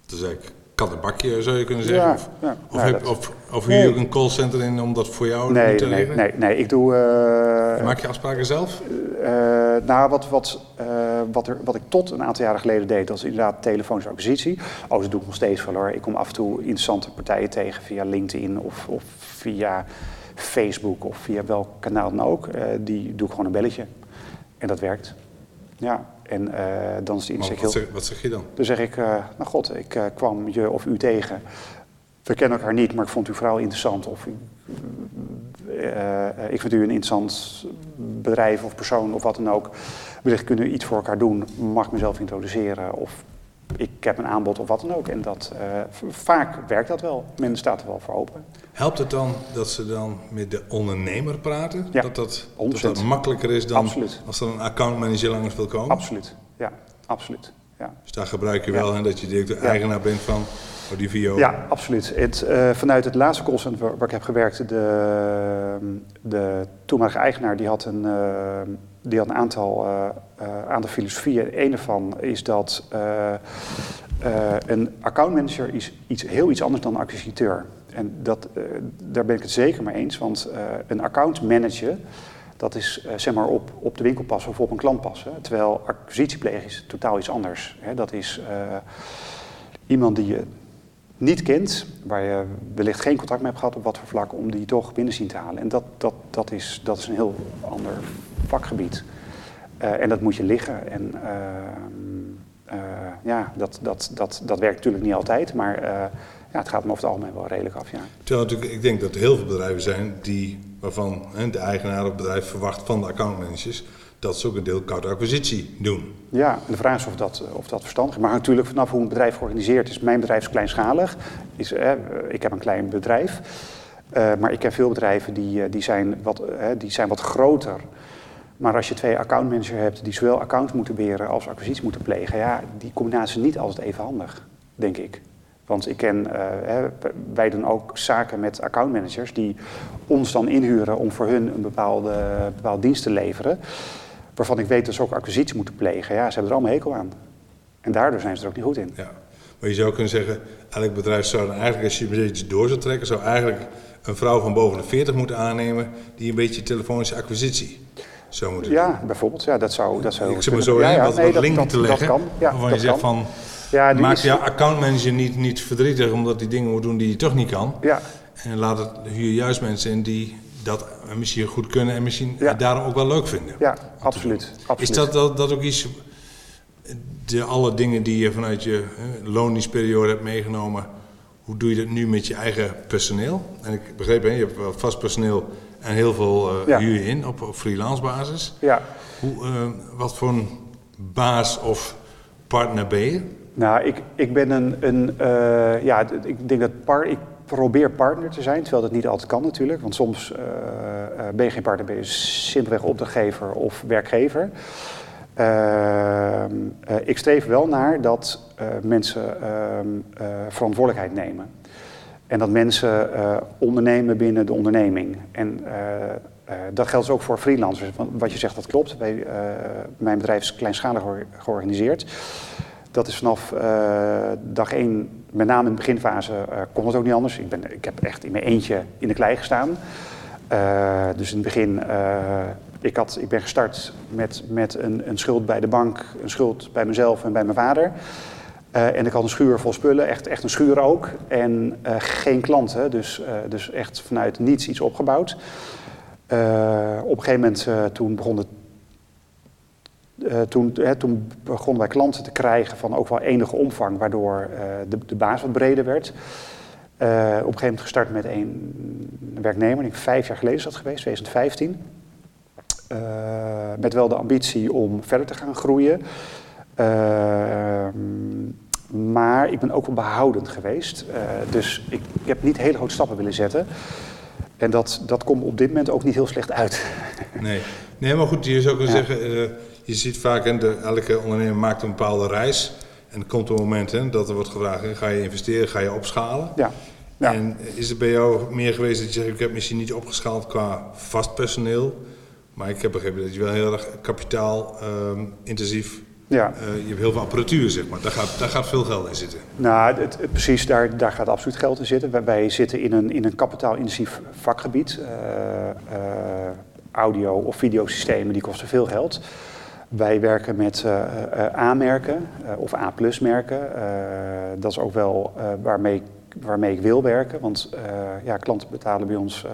Dus ik kat een bakje, zou je kunnen zeggen. of, ja, of, heb, of, of huur je ook een callcenter in om dat voor jou nee, te nee, regelen? Nee, nee, ik doe... Uh, Maak je afspraken zelf? Uh, nou, wat, wat, uh, wat, er, wat ik tot een aantal jaren geleden deed, dat is inderdaad telefonische acquisitie. Oh, dat doe ik nog steeds wel hoor. Ik kom af en toe interessante partijen tegen via LinkedIn of, of via Facebook of via welk kanaal dan ook. die doe ik gewoon een belletje. En dat werkt. Ja. En uh, dan is de insteek heel... Zeg, wat zeg je dan? Dan zeg ik, uh, nou god, ik uh, kwam je of u tegen. We kennen elkaar niet, maar ik vond uw verhaal interessant. Of ik vind u een interessant bedrijf of persoon of wat dan ook. Wellicht kunnen we iets voor elkaar doen. Mag ik mezelf introduceren? Of ik heb een aanbod of wat dan ook. En dat, vaak werkt dat wel. Men staat er wel voor open. Helpt het dan dat ze dan met de ondernemer praten? Ja, dat, dat, dat, dat makkelijker is dan absoluut. als er een accountmanager langs wil komen? Absoluut, ja, absoluut. Ja. Dus daar gebruik je wel en dat je direct de eigenaar bent van Odivio? Ja, absoluut. Het, uh, vanuit het laatste callcenter waar, waar, ik heb gewerkt, de, de toenmalige eigenaar die had een, uh, had een aantal, uh, aantal filosofieën. Een ervan is dat een accountmanager is iets, heel iets anders dan een acquisiteur en dat, daar ben ik het zeker mee eens, want een account manager, dat is zeg maar op, op de winkel passen of op een klant passen. Terwijl acquisitieplegen is totaal iets anders. Dat is iemand die je niet kent, waar je wellicht geen contact mee hebt gehad op wat voor vlak, om die toch binnen zien te halen. En dat, dat, dat, is, dat is een heel ander vakgebied. en dat moet je liggen. En ehm, ja, dat, dat, dat, dat werkt natuurlijk niet altijd, maar ja, het gaat me over het algemeen wel redelijk af, ja. Terwijl natuurlijk, ik denk dat er heel veel bedrijven zijn die, waarvan hè, de eigenaar of het bedrijf verwacht van de accountmanagers dat ze ook een deel koude acquisitie doen. Ja, en de vraag is of dat, of dat verstandig is. Maar natuurlijk vanaf hoe een bedrijf georganiseerd is. Mijn bedrijf is kleinschalig. Is, eh, ik heb een klein bedrijf. Uh, maar ik ken veel bedrijven die, die, zijn, wat, uh, die zijn wat groter Maar als je twee accountmanagers hebt die zowel accounts moeten beheren als acquisitie moeten plegen, ja, die combinatie is niet altijd even handig, denk ik. Want ik ken, eh, wij doen ook zaken met accountmanagers die ons dan inhuren om voor hun een bepaalde, bepaalde dienst te leveren. Waarvan ik weet dat ze ook acquisitie moeten plegen. Ja, ze hebben er allemaal hekel aan. En daardoor zijn ze er ook niet goed in. Ja. Maar je zou kunnen zeggen, elk bedrijf zou eigenlijk, als je beetje door zou trekken, zou eigenlijk een vrouw van boven de 40 moeten aannemen die een beetje telefonische acquisitie zou moeten Ja, bijvoorbeeld. Ja, dat zou, dat zou Ik zeg maar zo, Ja, ja, wat, nee, wat dat- link dat- te leggen. Dat kan. Ja, waarvan dat je zegt van, Ja, maak is- je accountmanager niet, niet verdrietig omdat die dingen moet doen die je toch niet kan. Ja, En laat het, huur juist mensen in die dat misschien goed kunnen en misschien Ja. daarom ook wel leuk vinden. ja absoluut, absoluut. Is dat, dat, dat ook iets, de alle dingen die je vanuit je hè, loningsperiode hebt meegenomen, hoe doe je dat nu met je eigen personeel? En ik begreep, hè, je hebt wel vast personeel en heel veel Ja. huur je in op, op freelance basis. Ja, Hoe, eh, wat voor een baas of partner ben je? nou, ik, ik ben een, een eh, ja, ik denk dat par, ik probeer partner te zijn, terwijl dat niet altijd kan natuurlijk. Want soms ben je geen partner, ben je simpelweg opdrachtgever of werkgever. Ehm, eh, ik streef wel naar dat mensen ehm, eh, verantwoordelijkheid nemen. En dat mensen eh, ondernemen binnen de onderneming. En eh, eh, dat geldt dus ook voor freelancers. Wat je zegt, dat klopt. Mijn bedrijf is kleinschalig geor- georganiseerd. Dat is vanaf dag één, met name in de beginfase, kon het ook niet anders. Ik, ben, ik heb echt in mijn eentje in de klei gestaan. Dus in het begin, ik, had, ik ben gestart met, met een, een schuld bij de bank, een schuld bij mezelf en bij mijn vader. Eh, en ik had een schuur vol spullen, echt, echt een schuur ook. En eh, geen klanten, dus, eh, dus echt vanuit niets iets opgebouwd. Op een gegeven moment toen begon het toen, hè, toen begonnen wij klanten te krijgen van ook wel enige omvang, waardoor de, de baas wat breder werd. Op een gegeven moment gestart met een werknemer, ik denk vijf jaar geleden is dat geweest, 2015. Eh, met wel de ambitie om verder te gaan groeien. Maar ik ben ook wel behoudend geweest. Eh, dus ik, ik heb niet hele grote stappen willen zetten. En dat, dat komt op dit moment ook niet heel slecht uit. (laughs) Nee. nee, maar goed, je zou kunnen Ja. zeggen, eh, je ziet vaak, de, elke ondernemer maakt een bepaalde reis. En er komt een moment hè, dat er wordt gevraagd, hè, ga je investeren, ga je opschalen? Ja, ja. En is het bij jou meer geweest dat je zegt, ik heb misschien niet opgeschaald qua vast personeel. Maar ik heb begrepen dat je wel heel erg kapitaal ehm, intensief, ja. eh, je hebt heel veel apparatuur zeg maar. Daar gaat, daar gaat veel geld in zitten. Nou, het, het- precies, daar, daar gaat absoluut geld in zitten. Wij, wij zitten in een, in een kapitaalintensief vakgebied. Eh, eh, audio- of videosystemen, die kosten veel geld. Wij werken met A-merken of A-plus-merken. Dat is ook wel waarmee, ik- waarmee ik wil werken. Want ja, klanten betalen bij ons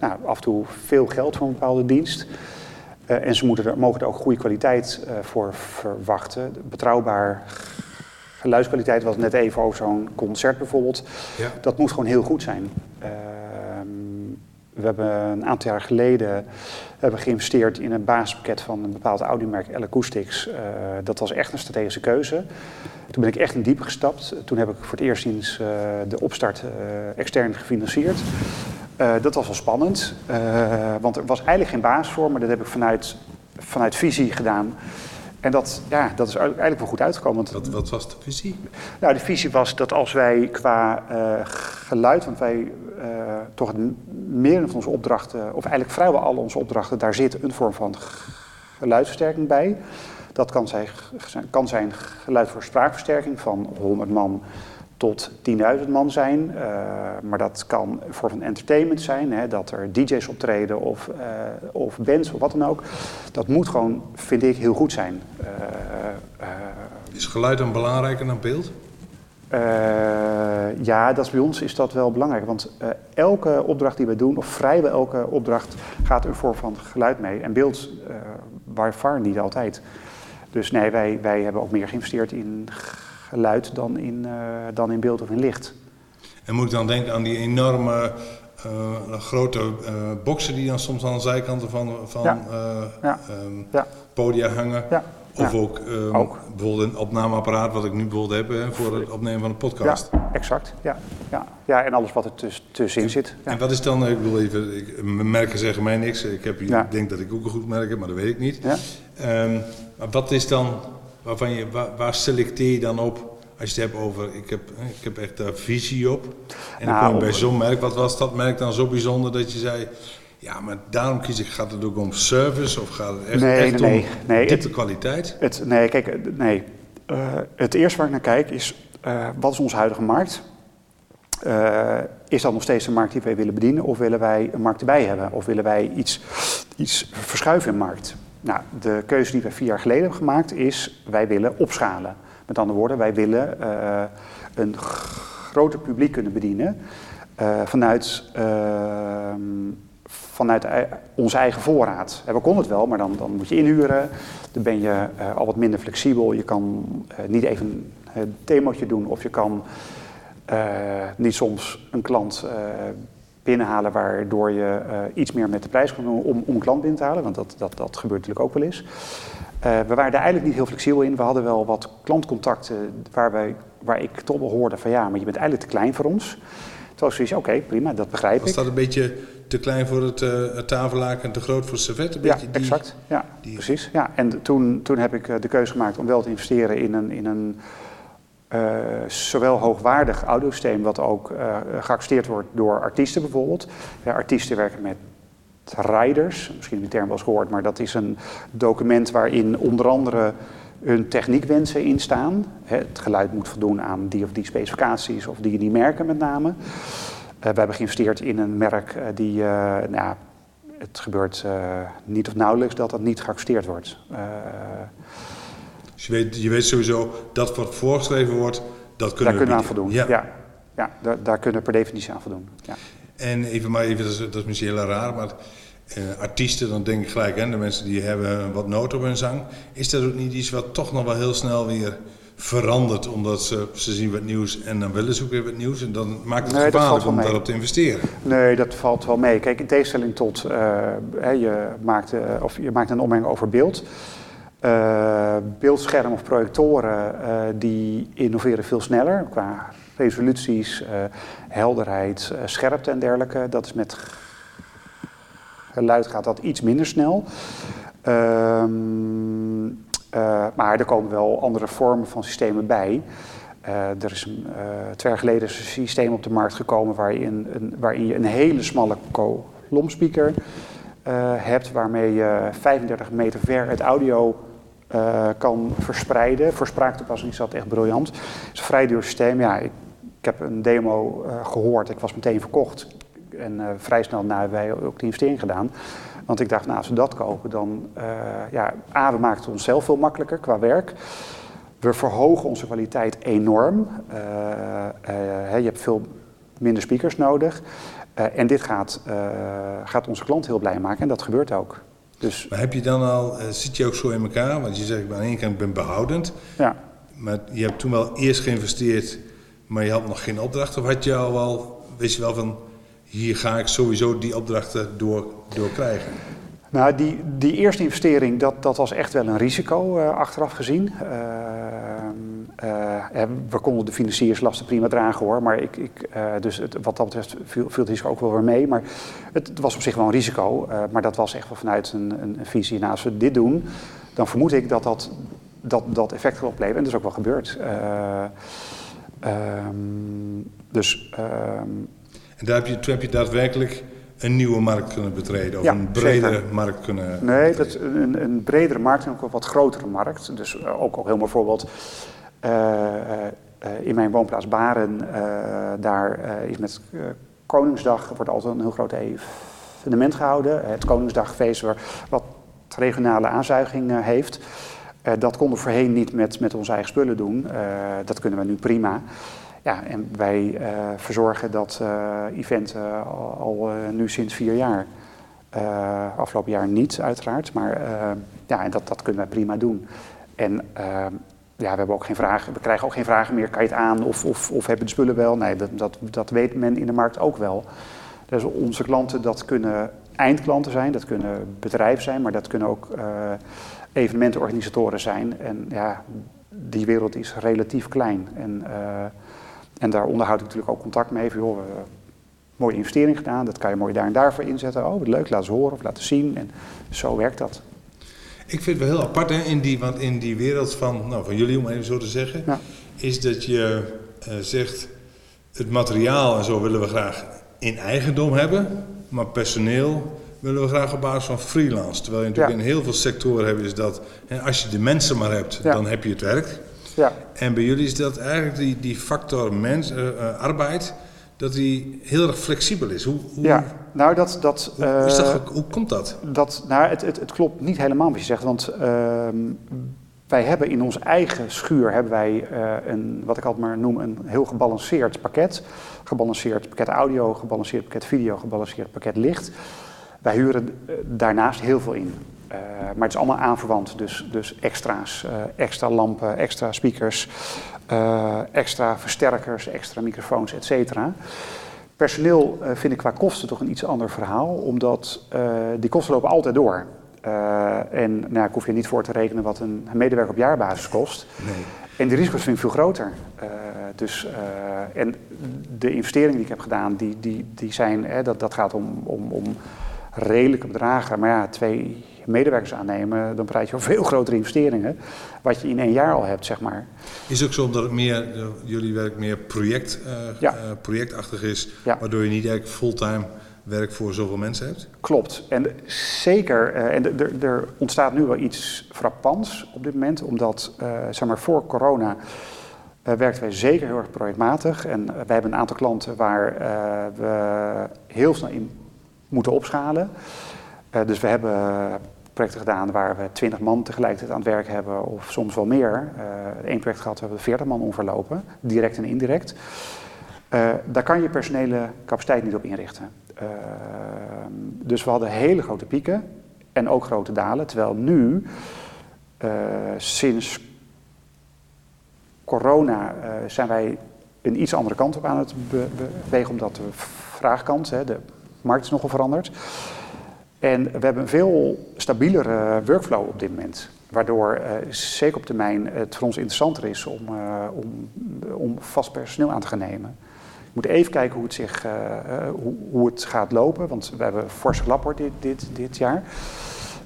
nou, af en toe veel geld voor een bepaalde dienst. Eh, en ze moeten er, mogen er ook goede kwaliteit eh, voor verwachten. Betrouwbaar geluidskwaliteit, wat net even over zo'n concert bijvoorbeeld. Ja. Dat moet gewoon heel goed zijn. Ehm, we hebben een aantal jaar geleden hebben geïnvesteerd in een basispakket van een bepaald audiomerk, L Acoustics. Eh, dat was echt een strategische keuze. Toen ben ik echt in diep gestapt. Toen heb ik voor het eerst sinds de opstart extern gefinancierd. Eh, dat was wel spannend, eh, want er was eigenlijk geen baas voor, maar dat heb ik vanuit, vanuit visie gedaan. En dat, ja, dat is eigenlijk wel goed uitgekomen. Want Wat, wat was de visie? nou, de visie was dat als wij qua eh, geluid, want wij toch het meer van onze opdrachten, of eigenlijk vrijwel alle onze opdrachten, daar zit een vorm van geluidsversterking bij. Dat kan zijn, kan zijn geluid voor spraakversterking van 100 man tot 10.000 man zijn. Eh, maar dat kan een vorm van entertainment zijn, hè, dat er DJ's optreden of, eh, of bands of wat dan ook. Dat moet gewoon, vind ik, heel goed zijn. Eh, Is geluid dan belangrijker dan beeld? ja, dat is bij ons is dat wel belangrijk. Want elke opdracht die we doen, of vrijwel elke opdracht, gaat een vorm van geluid mee. En beeld, by far niet altijd. Dus nee, wij, wij hebben ook meer geïnvesteerd in geluid dan in, eh, dan in beeld of in licht. En moet ik dan denken aan die enorme eh, grote eh boxen die dan soms aan de zijkanten van, van Ja. eh, Ja. ehm, Ja, podia hangen. Of ook, ehm, Ook. bijvoorbeeld een opnameapparaat wat ik nu bijvoorbeeld heb hè, voor het opnemen van een podcast. Ja, exact. Ja, ja. ja en alles wat er tuss- tussenin zit. Ja. En wat is dan, ik bedoel even, ik, merken zeggen mij niks. Ik, heb, ik denk dat ik ook een goed merk heb, maar dat weet ik niet. Ja. Ehm, maar wat is dan, waarvan je, waar, waar selecteer je dan op als je het hebt over, ik heb, ik heb echt daar visie op. En dan Nou, kom je bij zo'n merk, wat was dat merk dan zo bijzonder dat je zei, ja, maar daarom kies ik, gaat het ook om service of gaat het echt, Nee, echt nee, om nee. Diepe kwaliteit? Het, nee, kijk, nee. Eh, het eerste waar ik naar kijk is, eh, wat is onze huidige markt? Eh, is dat nog steeds de markt die wij willen bedienen of willen wij een markt erbij hebben? Of willen wij iets, iets verschuiven in de markt? Nou, de keuze die wij vier jaar geleden hebben gemaakt is, wij willen opschalen. Met andere woorden, wij willen eh, een groter publiek kunnen bedienen eh, vanuit, ehm, vanuit ei- onze eigen voorraad. We konden het wel, maar dan, dan moet je inhuren. Dan ben je eh, al wat minder flexibel. Je kan eh, niet even een demootje doen of je kan eh, niet soms een klant eh, binnenhalen waardoor je eh, iets meer met de prijs kan doen om, om klant binnen te halen. Want dat, dat, dat gebeurt natuurlijk ook wel eens. Eh, we waren daar eigenlijk niet heel flexibel in. We hadden wel wat klantcontacten waar, wij, waar ik toch wel hoorde van ja, maar je bent eigenlijk te klein voor ons. Toen was zoiets, oké, prima, dat begrijp Was ik. dat een beetje te klein voor het, het tafellaken en te groot voor het servet? Een Ja, die- exact. Ja, die- precies. Ja. En toen, toen heb ik de keuze gemaakt om wel te investeren in een, in een eh, zowel hoogwaardig audiosysteem, wat ook eh geaccepteerd wordt door artiesten bijvoorbeeld. Artiesten werken met riders, misschien die term wel eens gehoord, maar dat is een document waarin onder andere hun techniekwensen in staan. Hè, Het geluid moet voldoen aan die of die specificaties of die en die merken met name. Eh, we hebben geïnvesteerd in een merk die, nou, het gebeurt niet of nauwelijks dat dat niet geaccepteerd wordt. Dus je weet, je weet sowieso dat wat voorgeschreven wordt, dat kunnen daar kunnen we aan voldoen. Ja. Ja. Ja, daar, daar kunnen we per definitie aan voldoen. Ja. En even maar even, dat is, dat is misschien heel raar, maar eh, artiesten, dan denk ik gelijk, hè, de mensen die hebben wat nood op hun zang. Is dat ook niet iets wat toch nog wel heel snel weer verandert, omdat ze, ze zien wat nieuws en dan willen ze ook weer wat nieuws. En dan maakt het Nee, gevaarlijk om daarop te investeren. Nee, dat valt wel mee. Kijk, in tegenstelling tot, eh, je, maakt, eh, of je maakt een opmerking over beeld. Eh beeldschermen of projectoren eh, die innoveren veel sneller qua resoluties, eh, helderheid, scherpte en dergelijke. Dat is met geluid gaat dat iets minder snel. Ehm, eh, maar er komen wel andere vormen van systemen bij. Er is een, twee jaar geleden een systeem op de markt gekomen waarin, een, waarin je een hele smalle kolomspeaker eh, hebt, waarmee je 35 meter ver het audio eh, kan verspreiden. Voor spraaktoepassing is dat echt briljant. Het is een vrij duur systeem. Ja, ik, heb een demo eh, gehoord, ik was meteen verkocht. En eh, vrij snel na hebben wij ook de investering gedaan. Want ik dacht, nou, als we dat kopen, dan... eh, ja, A, we maken het onszelf veel makkelijker qua werk. We verhogen onze kwaliteit enorm. Eh, eh, je hebt veel minder speakers nodig. Eh, en dit gaat, eh, gaat onze klant heel blij maken en dat gebeurt ook. Dus Maar heb je dan al, eh, zit je ook zo in elkaar? Want je zegt, aan de ene kant ben behoudend, ja, maar je hebt toen wel eerst geïnvesteerd, maar je had nog geen opdracht. Of had je al wel, wist je wel van, hier ga ik sowieso die opdrachten door, door krijgen? Nou, die, die eerste investering, dat, dat was echt wel een risico achteraf gezien. Eh, eh, we konden de financierslasten prima dragen hoor, maar ik, ik, eh, dus het, wat dat betreft viel, viel het risico ook wel weer mee. Maar het, het was op zich wel een risico, eh, maar dat was echt wel vanuit een, een, een visie. Nou, als we dit doen, dan vermoed ik dat dat, dat, dat effect gaat opleveren en dat is ook wel gebeurd. Eh, ehm, dus ehm, En daar heb je, toen heb je daadwerkelijk een nieuwe markt kunnen betreden, of Ja, een bredere zeker. markt kunnen Nee, dat een, een bredere markt en ook een wat grotere markt. Dus eh, ook al heel bijvoorbeeld eh, eh, eh, in mijn woonplaats Baren, eh, daar eh, is met eh, Koningsdag wordt altijd een heel groot evenement gehouden. Het Koningsdagfeest wat regionale aanzuiging eh, heeft. Eh, dat konden we voorheen niet met, met onze eigen spullen doen. Eh, dat kunnen we nu prima. Ja, en wij eh, verzorgen dat eh, event eh, al, eh, nu sinds vier jaar. Eh, afgelopen jaar niet, uiteraard. Maar eh, ja, en dat, dat kunnen wij prima doen. En eh, ja, we hebben ook geen vragen. We krijgen ook geen vragen meer. Kan je het aan of, of, of hebben de spullen wel? Nee, dat, dat, dat weet men in de markt ook wel. Dus onze klanten dat kunnen eindklanten zijn, dat kunnen bedrijven zijn, maar dat kunnen ook evenementenorganisatoren zijn. En ja, die wereld is relatief klein. En, en daar onderhoud ik natuurlijk ook contact mee. Van, joh, mooie investering gedaan, dat kan je mooi daar en daarvoor inzetten. Oh, wat leuk, laat ze horen of laten zien. En zo werkt dat. Ik vind het wel heel apart hè, in, die, want in die wereld van, nou, van jullie, om even zo te zeggen, ja. is dat je uh, zegt, het materiaal en zo willen we graag in eigendom hebben, maar personeel willen we graag op basis van freelance. Terwijl je natuurlijk in heel veel sectoren hebt, is dat hè, als je de mensen maar hebt, dan heb je het werk. Ja. En bij jullie is dat eigenlijk die, die factor mens, uh, uh, arbeid, dat hij heel erg flexibel is. Hoe, hoe ja, nou dat... dat, hoe, uh, is dat, hoe komt dat? dat nou, het, het, het, klopt niet helemaal wat je zegt, want uh, wij hebben in onze eigen schuur hebben wij uh, een, wat ik altijd maar noem, een heel gebalanceerd pakket. Gebalanceerd pakket audio, gebalanceerd pakket video, gebalanceerd pakket licht. Wij huren daarnaast heel veel in. Uh, maar het is allemaal aanverwant, dus, dus extra's, uh, extra lampen, extra speakers, uh, extra versterkers, extra microfoons, et cetera. Personeel vind ik qua kosten toch een iets ander verhaal, omdat die kosten lopen altijd door. en nou, ik hoef je niet voor te rekenen wat een medewerker op jaarbasis kost. Nee. En de risico's vind ik veel groter. dus, en de investeringen die ik heb gedaan, die, die, die zijn, dat, dat gaat om, om, om redelijke bedragen. Maar ja, twee medewerkers aannemen, dan praat je over veel grotere investeringen, wat je in één jaar al hebt, zeg maar. Is ook zo dat het meer, jullie werk meer project, uh, ja. uh, projectachtig is, ja. waardoor je niet eigenlijk fulltime werk voor zoveel mensen hebt? Klopt. En zeker, uh, en er ontstaat nu wel iets frappants op dit moment, omdat, zeg maar, voor corona werkten wij zeker heel erg projectmatig. En wij hebben een aantal klanten waar we heel snel in moeten opschalen. dus we hebben projecten gedaan waar we 20 man tegelijkertijd aan het werk hebben, of soms wel meer. Eén project gehad hebben we 40 man onverlopen, direct en indirect. Uh, daar kan je personele capaciteit niet op inrichten. Uh, dus we hadden hele grote pieken en ook grote dalen. Terwijl nu, sinds corona, zijn wij een iets andere kant op aan het bewegen, omdat de vraagkant, hè, de markt is nogal veranderd. En we hebben een veel stabielere workflow op dit moment. Waardoor uh, zeker op termijn het voor ons interessanter is om, uh, om, om vast personeel aan te gaan nemen. We moeten even kijken hoe het, zich, uh, hoe, hoe, het gaat lopen, want we hebben fors gelapperd dit, dit, jaar.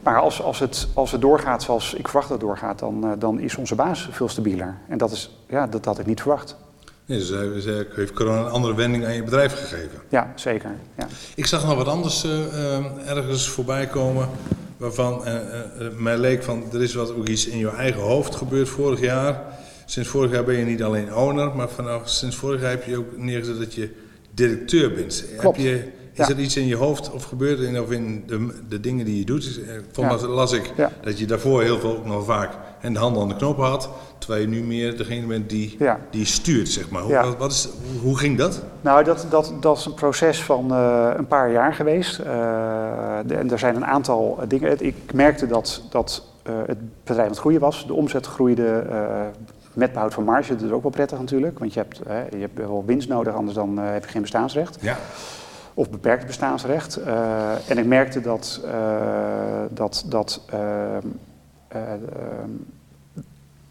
Maar als, als, het, als het doorgaat zoals ik verwacht dat het doorgaat, dan, dan is onze basis veel stabieler. En dat, is, ja, dat had ik niet verwacht. Nee, dus hij heeft corona een andere wending aan je bedrijf gegeven. Ja, zeker. Ja. Ik zag nog wat anders uh, ergens voorbij komen. Waarvan uh, mij leek van er is wat ook iets in je eigen hoofd gebeurd vorig jaar. Sinds vorig jaar ben je niet alleen owner, maar vanaf sinds vorig jaar heb je ook neergezet dat je directeur bent. Klopt. Heb je, is er iets in je hoofd of gebeurt er in, of in de, de dingen die je doet? Volgens ja. las ik ja. dat je daarvoor heel veel nog vaak en de handen aan de knoppen had. Terwijl je nu meer degene bent die, ja. die stuurt, zeg maar. Hoe, ja. wat is, hoe ging dat? Nou, dat, dat, dat is een proces van uh, een paar jaar geweest. Uh, de, en er zijn een aantal dingen. Ik merkte dat, dat uh, het bedrijf aan het groeien was. De omzet groeide met behoud van marge. Dat is ook wel prettig natuurlijk. Want je hebt, je hebt wel winst nodig, anders dan heb je geen bestaansrecht. Ja of beperkt bestaansrecht. Uh, en ik merkte dat, uh, dat, dat, uh,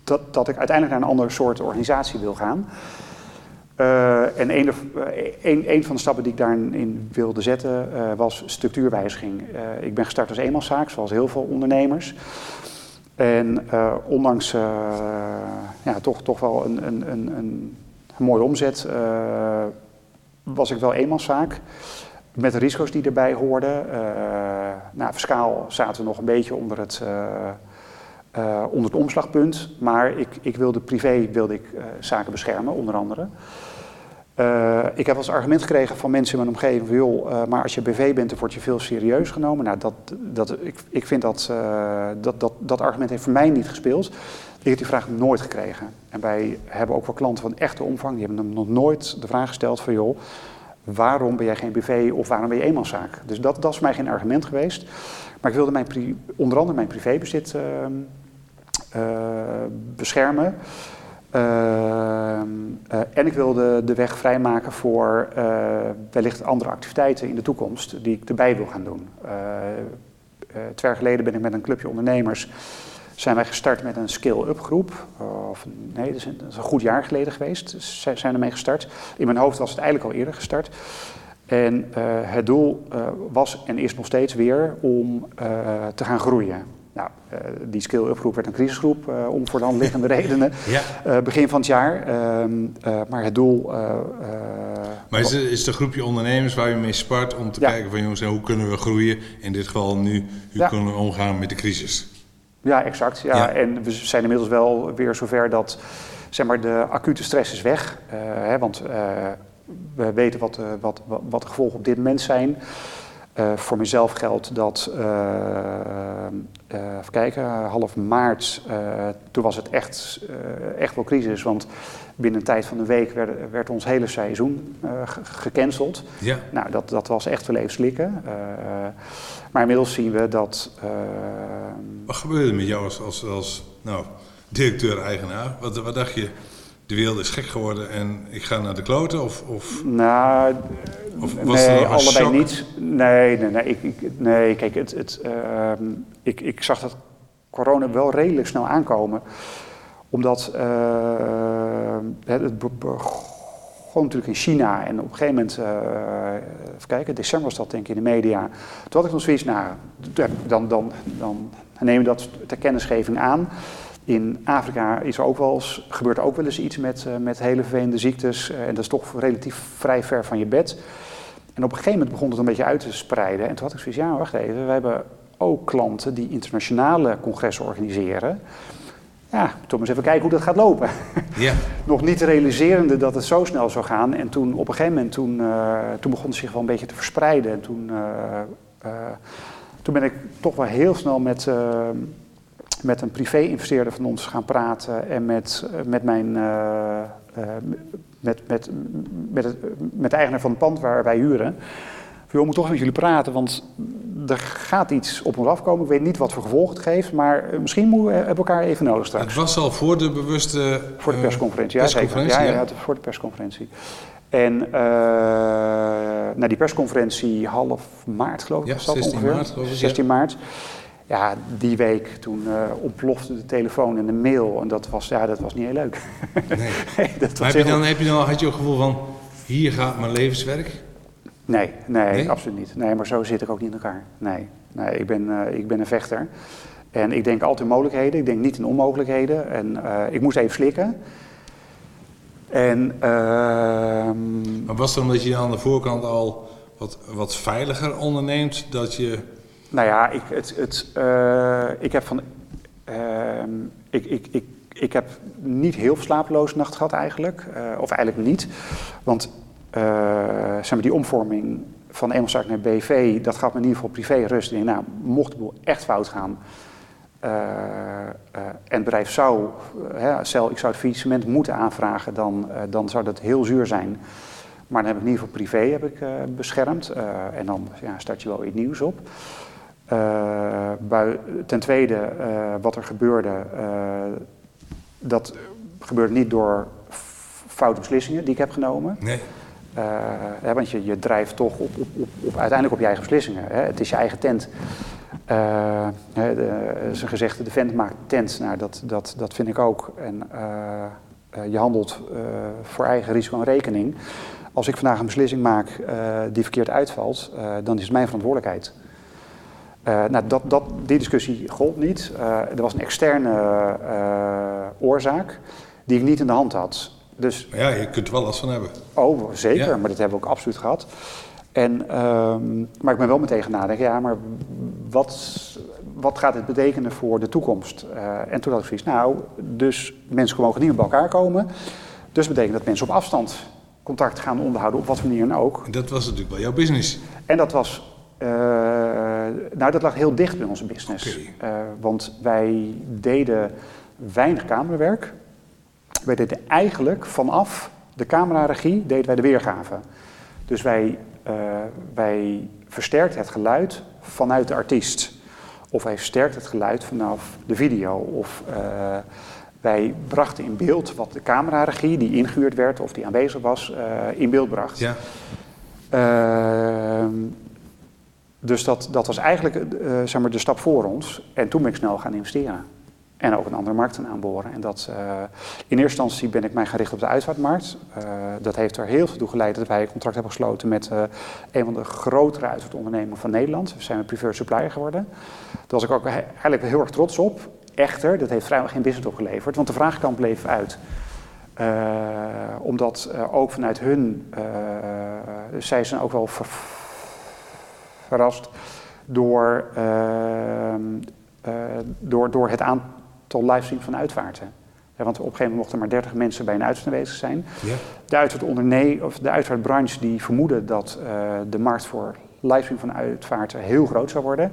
dat, dat ik uiteindelijk naar een ander soort organisatie wil gaan. en een, een, een, van de stappen die ik daarin wilde zetten was structuurwijziging. ik ben gestart als eenmanszaak, zoals heel veel ondernemers. En ondanks ja, toch, toch wel een, een, een, een mooie omzet was ik wel eenmanszaak. Met de risico's die erbij hoorden. Uh, nou, fiscaal zaten we nog een beetje onder het, uh, onder het omslagpunt. Maar ik, ik wilde privé wilde ik, zaken beschermen, onder andere. ik heb als argument gekregen van mensen in mijn omgeving: van, joh, maar als je BV bent, dan word je veel serieus genomen. Nou, dat, dat, ik, ik vind dat, dat, dat dat argument heeft voor mij niet gespeeld. Ik heb die vraag nooit gekregen. En wij hebben ook wel klanten van echte omvang, die hebben nog nooit de vraag gesteld van joh, waarom ben jij geen BV of waarom ben je eenmanszaak? Dus dat, dat is voor mij geen argument geweest. Maar ik wilde mijn, onder andere mijn privébezit uh, beschermen. Ehm, eh, en ik wilde de weg vrijmaken voor eh, wellicht andere activiteiten in de toekomst die ik erbij wil gaan doen. Eh, eh, twee jaar geleden ben ik met een clubje ondernemers zijn wij gestart met een scale-up groep. Of, nee, dat is, een, goed jaar geleden geweest. Dus zij zijn ermee gestart. In mijn hoofd was het eigenlijk al eerder gestart. En het doel was en is nog steeds weer om te gaan groeien. Nou, die scale-up groep werd een crisisgroep om voor de hand liggende (laughs) redenen. Ja. begin van het jaar. Ehm, maar het doel. maar is, is de groepje ondernemers waar je mee spart om te ja. kijken van jongens, hoe kunnen we groeien? In dit geval nu, hoe ja. kunnen we omgaan met de crisis? Ja, exact. Ja. En we zijn inmiddels wel weer zover dat zeg maar, de acute stress is weg. Hè, want we weten wat, uh, wat, wat de gevolgen op dit moment zijn. Voor mezelf geldt dat, even kijken, half maart, toen was het echt, echt wel crisis. Want binnen een tijd van een week werd, werd ons hele seizoen gecanceld. Ja. Nou, dat, dat was echt wel even slikken. Maar inmiddels zien we dat. Uh, wat gebeurde er met jou als, als, als nou, directeur-eigenaar? Wat, wat dacht je? De wereld is gek geworden en ik ga naar de kloten? Of, of, nou, of was nee, allebei shock? niet. Nee, nee, nee, ik, ik, nee kijk, het, het, uh, ik, ik zag dat corona wel redelijk snel aankomen. Omdat uh, het gewoon natuurlijk in China. En op een gegeven moment, uh, even kijken, december was dat denk ik in de media. Toen had ik nog zoiets, nou, dan, dan, dan nemen we dat ter kennisgeving aan. In Afrika is er ook wel eens, gebeurt er ook wel eens iets met, uh, met hele vervelende ziektes. Uh, en dat is toch relatief vrij ver van je bed. En op een gegeven moment begon het een beetje uit te spreiden. En toen had ik zoiets, ja, wacht even, we hebben ook klanten die internationale congressen organiseren ja, toch eens even kijken hoe dat gaat lopen. (laughs) Nog niet realiserende dat het zo snel zou gaan. En toen op een gegeven moment, toen, uh, toen begon het zich wel een beetje te verspreiden. En toen, uh, uh, toen ben ik toch wel heel snel met, met een privé-investeerder van ons gaan praten. En met, met mijn... met, met, met, het, met de eigenaar van het pand waar wij huren. We moeten toch met jullie praten, want er gaat iets op ons afkomen. Ik weet niet wat voor gevolgen het geeft, maar eh, misschien moeten we elkaar even nodig straks. Het was al voor de bewuste... Voor de persconferentie, ja, persconferentie, ja, ja, ja, voor de persconferentie. En uh, nou, die persconferentie half maart, geloof ik, ja, was dat 16 ongeveer. Maart, geloof ik, 16 maart. Ja, die week toen uh, ontplofte de telefoon en de mail. En dat was, ja, dat was niet heel leuk. Nee. (laughs) nee dat maar heb je, dan, heb je dan, had je het gevoel van, hier gaat mijn levenswerk? Nee, nee, nee, absoluut niet. Nee, maar zo zit ik ook niet in elkaar. Nee, nee ik, ben, uh, ik ben een vechter. En ik denk altijd in mogelijkheden, ik denk niet in onmogelijkheden. En uh, ik moest even slikken. En, uh, maar was het omdat je aan de voorkant al wat, wat veiliger onderneemt? Dat je... Nou ja, ik, het, het, uh, ik heb van... Ehm, ik, ik, ik, ik heb niet heel slapeloze nacht gehad eigenlijk. of eigenlijk niet. Want uh, zeg maar die omvorming van Engelszaak naar BV, dat gaat me in ieder geval privé rust. Ik nou, mocht het echt fout gaan en het bedrijf zou, stel ik zou het faillissement moeten aanvragen, dan, dan zou dat heel zuur zijn. Maar dan heb ik in ieder geval privé heb ik, beschermd en dan ja, start je wel iets nieuws op. Bui, ten tweede, wat er gebeurde, dat gebeurde niet door foute beslissingen die ik heb genomen. Nee. Hè, want je, je drijft toch op, op, op, op, uiteindelijk op je eigen beslissingen. Hè. Het is je eigen tent. Uh, hè, de, is een gezegde, de vent maakt tent. Nou, dat, dat, dat vind ik ook. En uh, je handelt voor eigen risico en rekening. Als ik vandaag een beslissing maak die verkeerd uitvalt, dan is het mijn verantwoordelijkheid. Nou, dat, dat, die discussie gold niet. er was een externe oorzaak die ik niet in de hand had. Dus, ja, je kunt er wel last van hebben. Oh, zeker, maar dat hebben we ook absoluut gehad. En, um, maar ik ben wel meteen gaan nadenken, ja, maar wat, wat gaat het betekenen voor de toekomst? Uh, en toen had ik zoiets, nou, dus mensen mogen niet bij elkaar komen. Dus dat betekent dat mensen op afstand contact gaan onderhouden, op wat manier dan ook. En dat was natuurlijk wel jouw business. En dat was, uh, nou, dat lag heel dicht bij onze business. Okay. Uh, want wij deden weinig camerawerk wij deden eigenlijk vanaf de cameraregie deden wij de weergave. Dus wij, uh, wij versterkten het geluid vanuit de artiest. Of wij versterkten het geluid vanaf de video. Of Wij brachten in beeld wat de cameraregie, die ingehuurd werd of die aanwezig was, in beeld bracht. Ja. Dus dat, dat was eigenlijk uh, zeg maar de stap voor ons. En toen ben ik snel gaan investeren. En ook een andere markten aanboren. En dat, uh, in eerste instantie ben ik mij gericht op de uitvaartmarkt. Uh, dat heeft er heel veel toe geleid dat wij een contract hebben gesloten met een van de grotere uitvaartondernemers van Nederland. We zijn een preferred supplier geworden. Daar was ik ook eigenlijk heel erg trots op. Echter, dat heeft vrijwel geen business opgeleverd, want de vraagkant bleef uit. omdat ook vanuit hun, zij zijn ook wel verrast door, door, door het aantal livestream van uitvaarten. Ja, want op een gegeven moment mochten maar 30 mensen bij een uitvaart aanwezig zijn. Ja. De uitvaartonderneming of de uitvaartbranche die vermoedde dat uh, de markt voor livestream van uitvaarten heel groot zou worden.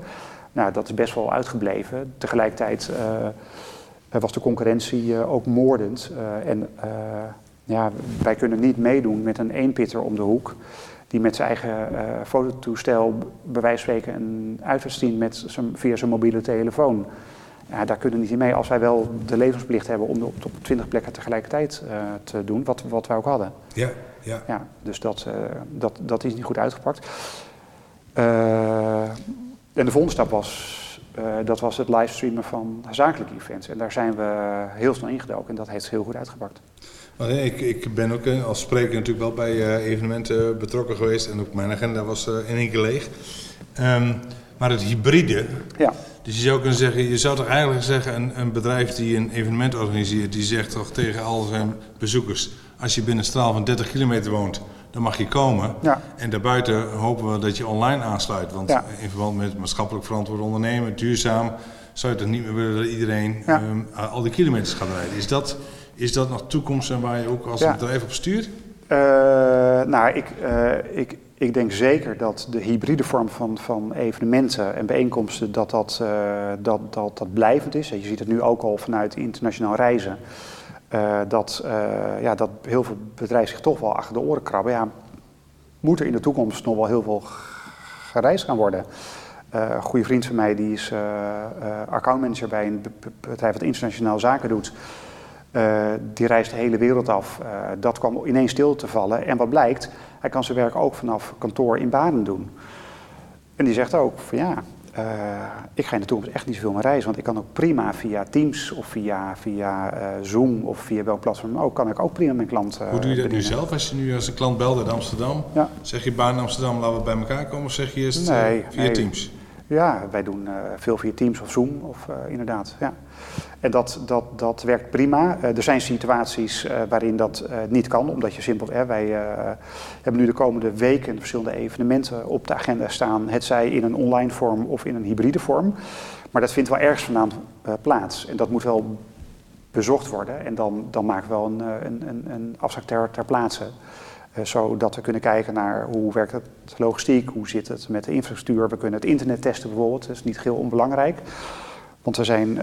Nou, dat is best wel uitgebleven. Tegelijkertijd uh, was de concurrentie uh, ook moordend. en ja, wij kunnen niet meedoen met een eenpitter om de hoek die met zijn eigen fototoestel bij wijze van spreken een met via zijn mobiele telefoon ja, daar kunnen we niet in mee als wij wel de levensplicht hebben om op, op 20 plekken tegelijkertijd uh, te doen, wat, wat wij ook hadden. Ja, ja. ja dus dat, uh, dat, dat is niet goed uitgepakt. En de volgende stap was, dat was het livestreamen van zakelijke events. En daar zijn we heel snel ingedoken en dat heeft heel goed uitgepakt. Maar ik, ik ben ook als spreker natuurlijk wel bij evenementen betrokken geweest en ook mijn agenda was in één keer leeg. Um, maar het hybride, ja. dus je zou kunnen zeggen, je zou toch eigenlijk zeggen, een, een bedrijf die een evenement organiseert, die zegt toch tegen al zijn bezoekers, als je binnen een straal van 30 kilometer woont, dan mag je komen. Ja. En daarbuiten hopen we dat je online aansluit. Want in verband met maatschappelijk verantwoord ondernemen, duurzaam, zou je toch niet meer willen dat iedereen um, al die kilometers gaat rijden. Is dat, is dat nog toekomst en waar je ook als bedrijf op stuurt? Uh, nou, ik, uh, ik, ik denk zeker dat de hybride vorm van, van evenementen en bijeenkomsten, dat dat, uh, dat, dat, dat blijvend is. Je ziet het nu ook al vanuit internationaal reizen. Dat, ja, dat heel veel bedrijven zich toch wel achter de oren krabben. Ja, moet er in de toekomst nog wel heel veel gereisd gaan worden? een goede vriend van mij die is accountmanager bij een bedrijf dat internationaal zaken doet. Uh, die reist de hele wereld af. Uh, dat kwam ineens stil te vallen. En wat blijkt, hij kan zijn werk ook vanaf kantoor in Baden doen. En die zegt ook van ja, uh, ik ga in de toekomst echt niet zoveel meer reizen. Want ik kan ook prima via Teams of via, via Zoom of via welk platform ook, kan ik ook prima mijn klant Hoe doe je dat nu zelf? Als je nu als een klant belt uit Amsterdam, ja. zeg je Baden Amsterdam, laten we bij elkaar komen? Of zeg je eerst nee, via nee. Teams? Ja, wij doen veel via Teams of Zoom of inderdaad, ja. En dat, dat, dat werkt prima. Uh, er zijn situaties uh, waarin dat uh, niet kan, omdat je simpel... wij hebben nu de komende weken verschillende evenementen op de agenda staan. Het zij in een online vorm of in een hybride vorm. Maar dat vindt wel ergens vandaan plaats. En dat moet wel bezocht worden. En dan, dan maken we wel een, een, een, een afspraak ter, ter plaatse. zodat we kunnen kijken naar hoe werkt het logistiek, hoe zit het met de infrastructuur. We kunnen het internet testen bijvoorbeeld, dat is niet heel onbelangrijk. Want we zijn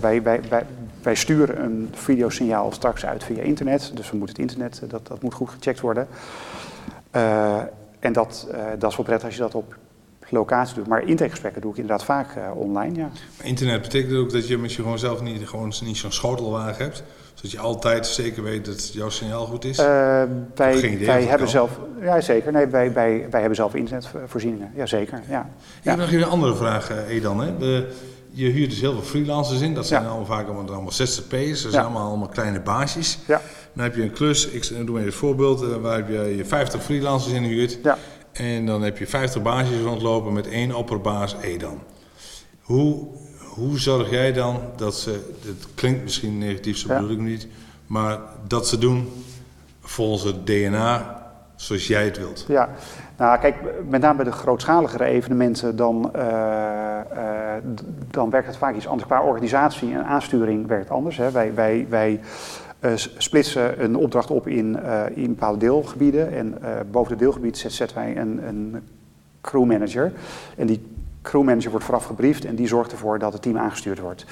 wij, wij, wij, wij, sturen een videosignaal straks uit via internet, dus we moeten het internet, eh, dat, dat moet goed gecheckt worden. Uh, en dat, dat is wel prettig als je dat op locatie doet. Maar intakegesprekken doe ik inderdaad vaak online, ja. Internet betekent ook dat je misschien gewoon zelf niet, gewoon niet zo'n schotelwagen hebt? Zodat je altijd zeker weet dat jouw signaal goed is? wij wij hebben zelf, ja zeker, nee, wij, wij, wij hebben zelf internetvoorzieningen, ja zeker, ja. Ik heb nog even een andere vraag, Edan. Hè? De, je huurt dus heel veel freelancers in. Dat zijn allemaal vaak allemaal, allemaal ZZP'ers. Dat zijn allemaal, allemaal kleine baasjes. Ja. Dan heb je een klus, ik doe maar even het voorbeeld, eh, waar heb je 50 freelancers in huurt. Ja. En dan heb je 50 baasjes rondlopen met één opperbaas Edan. Hoe, hoe zorg jij dan dat ze, het klinkt misschien negatief, zo bedoel ik niet, maar dat ze doen volgens het DNA zoals jij het wilt? Ja, nou kijk, met name bij de grootschaligere evenementen, dan, uh, uh, dan werkt het vaak iets anders. Qua organisatie en aansturing werkt anders. Hè. Wij, wij, wij uh, splitsen een opdracht op in, in bepaalde deelgebieden. En boven het deelgebied zetten wij een, een crewmanager. En die crewmanager wordt vooraf gebriefd en die zorgt ervoor dat het team aangestuurd wordt.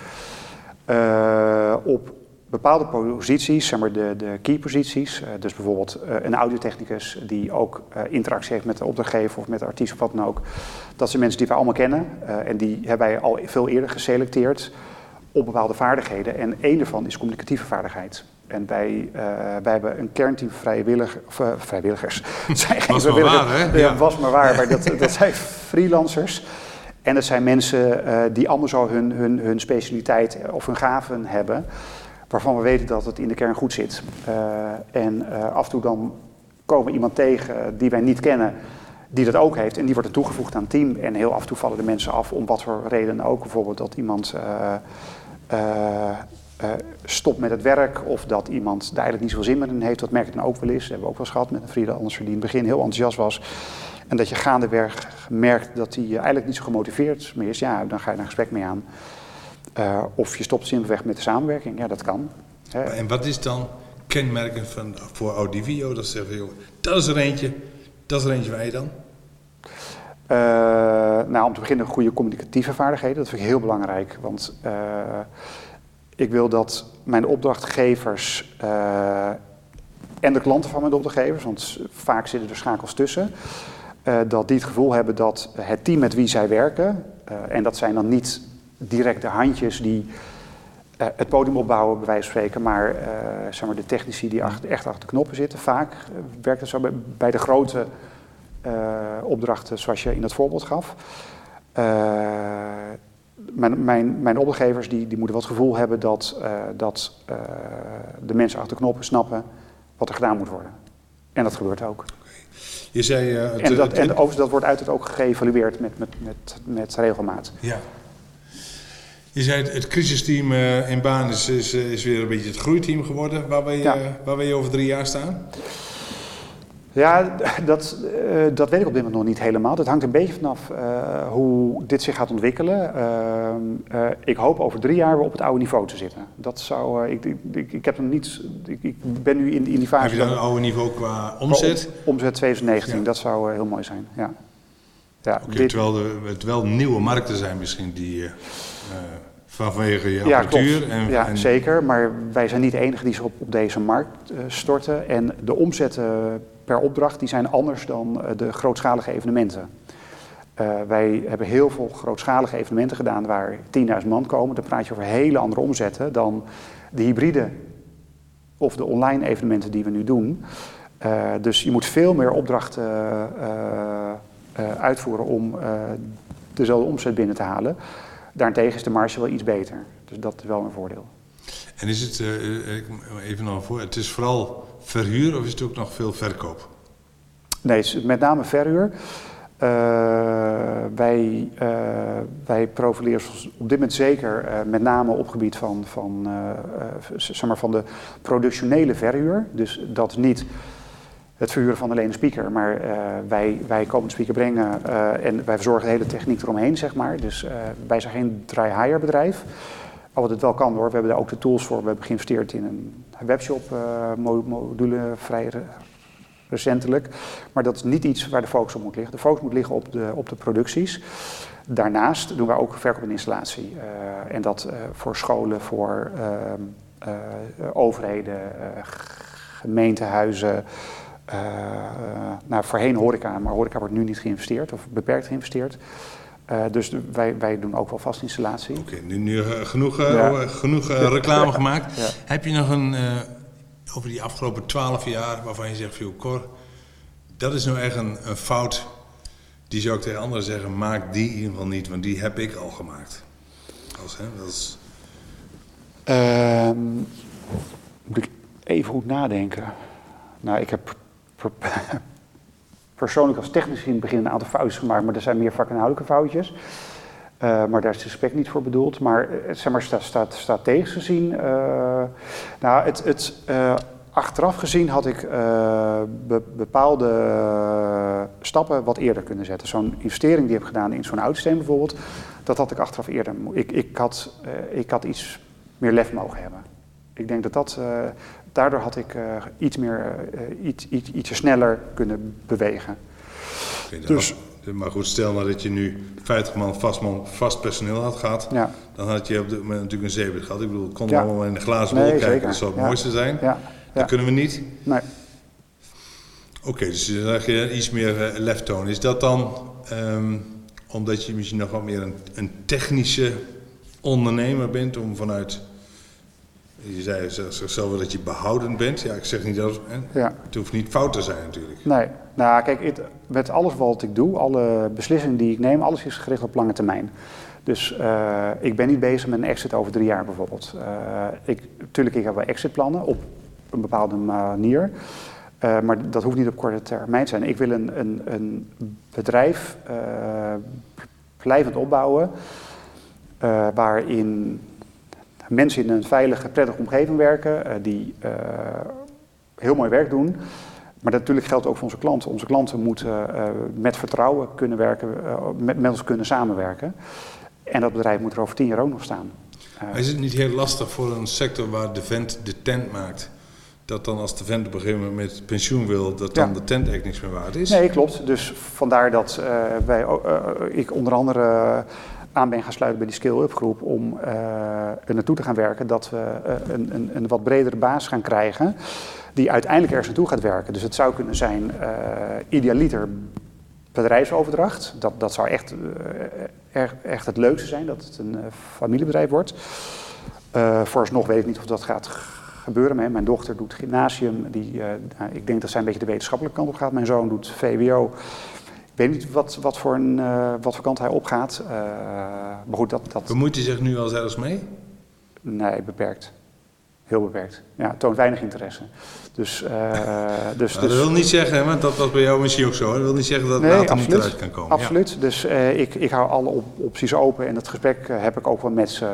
op bepaalde posities, zeg maar de, de key posities, uh, dus bijvoorbeeld uh, een audiotechnicus die ook interactie heeft met de opdrachtgever of met de artiest of wat dan ook. Dat zijn mensen die wij allemaal kennen en die hebben wij al veel eerder geselecteerd op bepaalde vaardigheden. En één daarvan is communicatieve vaardigheid. En wij, uh, wij hebben een kernteam vrijwillig, of, uh, vrijwilligers. (laughs) Het zijn geen was maar waar, hè? Ja, was maar waar. Maar dat, (laughs) dat zijn freelancers. En dat zijn mensen uh, die allemaal zo hun, hun, hun specialiteit of hun gaven hebben. Waarvan we weten dat het in de kern goed zit. en af en toe dan komen we iemand tegen die wij niet kennen die dat ook heeft. En die wordt er toegevoegd aan het team. En heel af en toe vallen de mensen af om wat voor reden ook. Bijvoorbeeld dat iemand stopt met het werk. Of dat iemand daar eigenlijk niet zoveel zin meer in heeft. Dat merk ik dan ook wel eens. Dat hebben we ook wel eens gehad met een freelancer die in het begin heel enthousiast was. En dat je gaandeweg merkt dat hij eigenlijk niet zo gemotiveerd meer is. Ja, dan ga je een gesprek mee aan. of je stopt simpelweg met de samenwerking. Ja, dat kan. Hè. En wat is dan kenmerkend van, voor Audivio? Dat zeggen, joh, dat is er eentje. Dat is er eentje wij dan? Uh, nou, om te beginnen goede communicatieve vaardigheden. Dat vind ik heel belangrijk. Want uh, ik wil dat mijn opdrachtgevers uh, en de klanten van mijn opdrachtgevers, want vaak zitten er schakels tussen, dat die het gevoel hebben dat het team met wie zij werken, en dat zijn dan niet direct de handjes die het podium opbouwen, bij wijze van spreken, maar, zeg maar de technici die achter, echt achter de knoppen zitten. Vaak werkt het zo bij, de grote opdrachten zoals je in het voorbeeld gaf. Mijn, mijn, mijn, opdrachtgevers die, die moeten wel het gevoel hebben dat, dat de mensen achter de knoppen snappen wat er gedaan moet worden. En dat gebeurt ook. Je zei, het, en dat, en overigens, dat wordt uiteraard ook geëvalueerd met, met, met, met regelmaat. Ja. Je zei het, het crisisteam in baan is, is, is, weer een beetje het groeiteam geworden. Waar wil je, ja. waar wil je over drie jaar staan? Ja, dat, uh, dat weet ik op dit moment nog niet helemaal. Dat hangt een beetje vanaf uh, hoe dit zich gaat ontwikkelen. Uh, ik hoop over drie jaar weer op het oude niveau te zitten. Dat zou, ik, ik, ik, heb hem niet, ik, ik, ben nu in, in die fase. Heb je dan een oude niveau qua omzet? omzet 2019, ja. dat zou heel mooi zijn, ja. ja okay, dit... Terwijl er het wel nieuwe markten zijn misschien die vanwege je ja. En, ja, en... zeker. Maar wij zijn niet de enige die zich op, op deze markt storten. En de omzetten per opdracht, die zijn anders dan uh, de grootschalige evenementen. Uh, wij hebben heel veel grootschalige evenementen gedaan waar 10.000 man komen. Dan praat je over hele andere omzetten dan de hybride of de online evenementen die we nu doen. Dus je moet veel meer opdrachten uitvoeren om dezelfde omzet binnen te halen. Daarentegen is de marge wel iets beter. Dus dat is wel een voordeel. En is het, even nog voor, het is vooral verhuur of is het ook nog veel verkoop? Nee, het is met name verhuur. Uh, wij, uh, wij profileren op dit moment zeker uh, met name op gebied van, van, zeg maar van de productionele verhuur. Dus dat niet het verhuren van alleen een speaker, maar wij, wij komen de speaker brengen en wij verzorgen de hele techniek eromheen, zeg maar. Dus wij zijn geen dry-hire bedrijf. Al wat het wel kan hoor, we hebben daar ook de tools voor. We hebben geïnvesteerd in een webshop module vrij recentelijk. Maar dat is niet iets waar de focus op moet liggen. De focus moet liggen op de, op de producties. Daarnaast doen wij ook verkoop en installatie. En dat voor scholen, voor uh, overheden, gemeentehuizen. Nou, voorheen horeca, maar horeca wordt nu niet geïnvesteerd of beperkt geïnvesteerd. Uh, dus wij, wij doen ook wel vast installatie. Oké, okay, nu, nu uh, genoeg, uh, ja. genoeg reclame gemaakt. Ja. Heb je nog een, over die afgelopen twaalf jaar waarvan je zegt, veel Cor, dat is nou echt een, een, fout. Die zou ik tegen anderen zeggen, maak die in ieder geval niet, want die heb ik al gemaakt. Als, hè, dat is... Um, moet ik even goed nadenken. Nou, ik heb persoonlijk als technisch in het begin een aantal foutjes gemaakt, maar er zijn meer vakinhoudelijke foutjes. Uh, maar daar is de spec niet voor bedoeld. Maar uh, zeg maar sta, sta, strategisch gezien, uh, nou, het, het, achteraf gezien had ik be, bepaalde stappen wat eerder kunnen zetten. Zo'n investering die ik heb gedaan in zo'n uitsysteem bijvoorbeeld, dat had ik achteraf eerder. Ik, ik, had, ik had iets meer lef mogen hebben. Ik denk dat dat, daardoor had ik iets meer, iets, iets, ietsje sneller kunnen bewegen. Okay, dus, maar goed, stel nou dat je nu 50 man vast, man, vast personeel had gehad, ja. dan had je op dit moment natuurlijk een zeebed gehad. Ik bedoel, het kon ja. allemaal in de glazen bol nee, kijken, zeker. dat zou het ja. mooiste zijn. Ja. Dat kunnen we niet. Nee. Oké, okay, dus dan zeg je iets meer uh, lef tonen. Is dat dan um, omdat je misschien nog wat meer een, een technische ondernemer bent om vanuit. Je zei zelf dat je behoudend bent. Ja, ik zeg niet dat. Ja. Het hoeft niet fout te zijn natuurlijk. Nee. Nou, kijk, met alles wat ik doe, alle beslissingen die ik neem, alles is gericht op lange termijn. Dus uh, ik ben niet bezig met een exit over drie jaar bijvoorbeeld. Uh, ik, tuurlijk, ik heb wel exitplannen op een bepaalde manier. Uh, maar dat hoeft niet op korte termijn te zijn. Ik wil een, een, een bedrijf blijvend opbouwen waarin mensen in een veilige, prettige omgeving werken, die heel mooi werk doen. Maar dat natuurlijk geldt ook voor onze klanten. Onze klanten moeten met vertrouwen kunnen werken, met, met ons kunnen samenwerken. En dat bedrijf moet er over tien jaar ook nog staan. Is het niet heel lastig voor een sector waar de vent de tent maakt? Dat dan als de vent op een gegeven moment met pensioen wil, dat dan de tent eigenlijk niks meer waard is? Nee, klopt. Dus vandaar dat uh, wij, uh, ik onder andere aan ben gaan sluiten bij die skill-up groep om er naartoe te gaan werken dat we een, een, een, wat bredere baas gaan krijgen die uiteindelijk ergens naartoe gaat werken. Dus het zou kunnen zijn idealiter bedrijfsoverdracht. Dat, dat zou echt, uh, echt het leukste zijn, dat het een uh, familiebedrijf wordt. Uh, vooralsnog weet ik niet of dat gaat gebeuren. Maar mijn dochter doet gymnasium. Die, nou, ik denk dat zij een beetje de wetenschappelijke kant op gaat. Mijn zoon doet VWO. Ik weet niet wat, wat, voor, een, wat voor kant hij opgaat. maar goed, dat, dat... Bemoeit hij zich nu al zelfs mee? Nee, beperkt. Heel beperkt. Ja, toont weinig interesse. Dus, uh, (laughs) dus, nou, dat wil niet zeggen, want dat was bij jou misschien ook zo. Dat wil niet zeggen dat het nee, later niet eruit kan komen. Absoluut. Ja. Dus uh, ik, ik hou alle op, opties open. En dat gesprek uh, heb ik ook wel met ze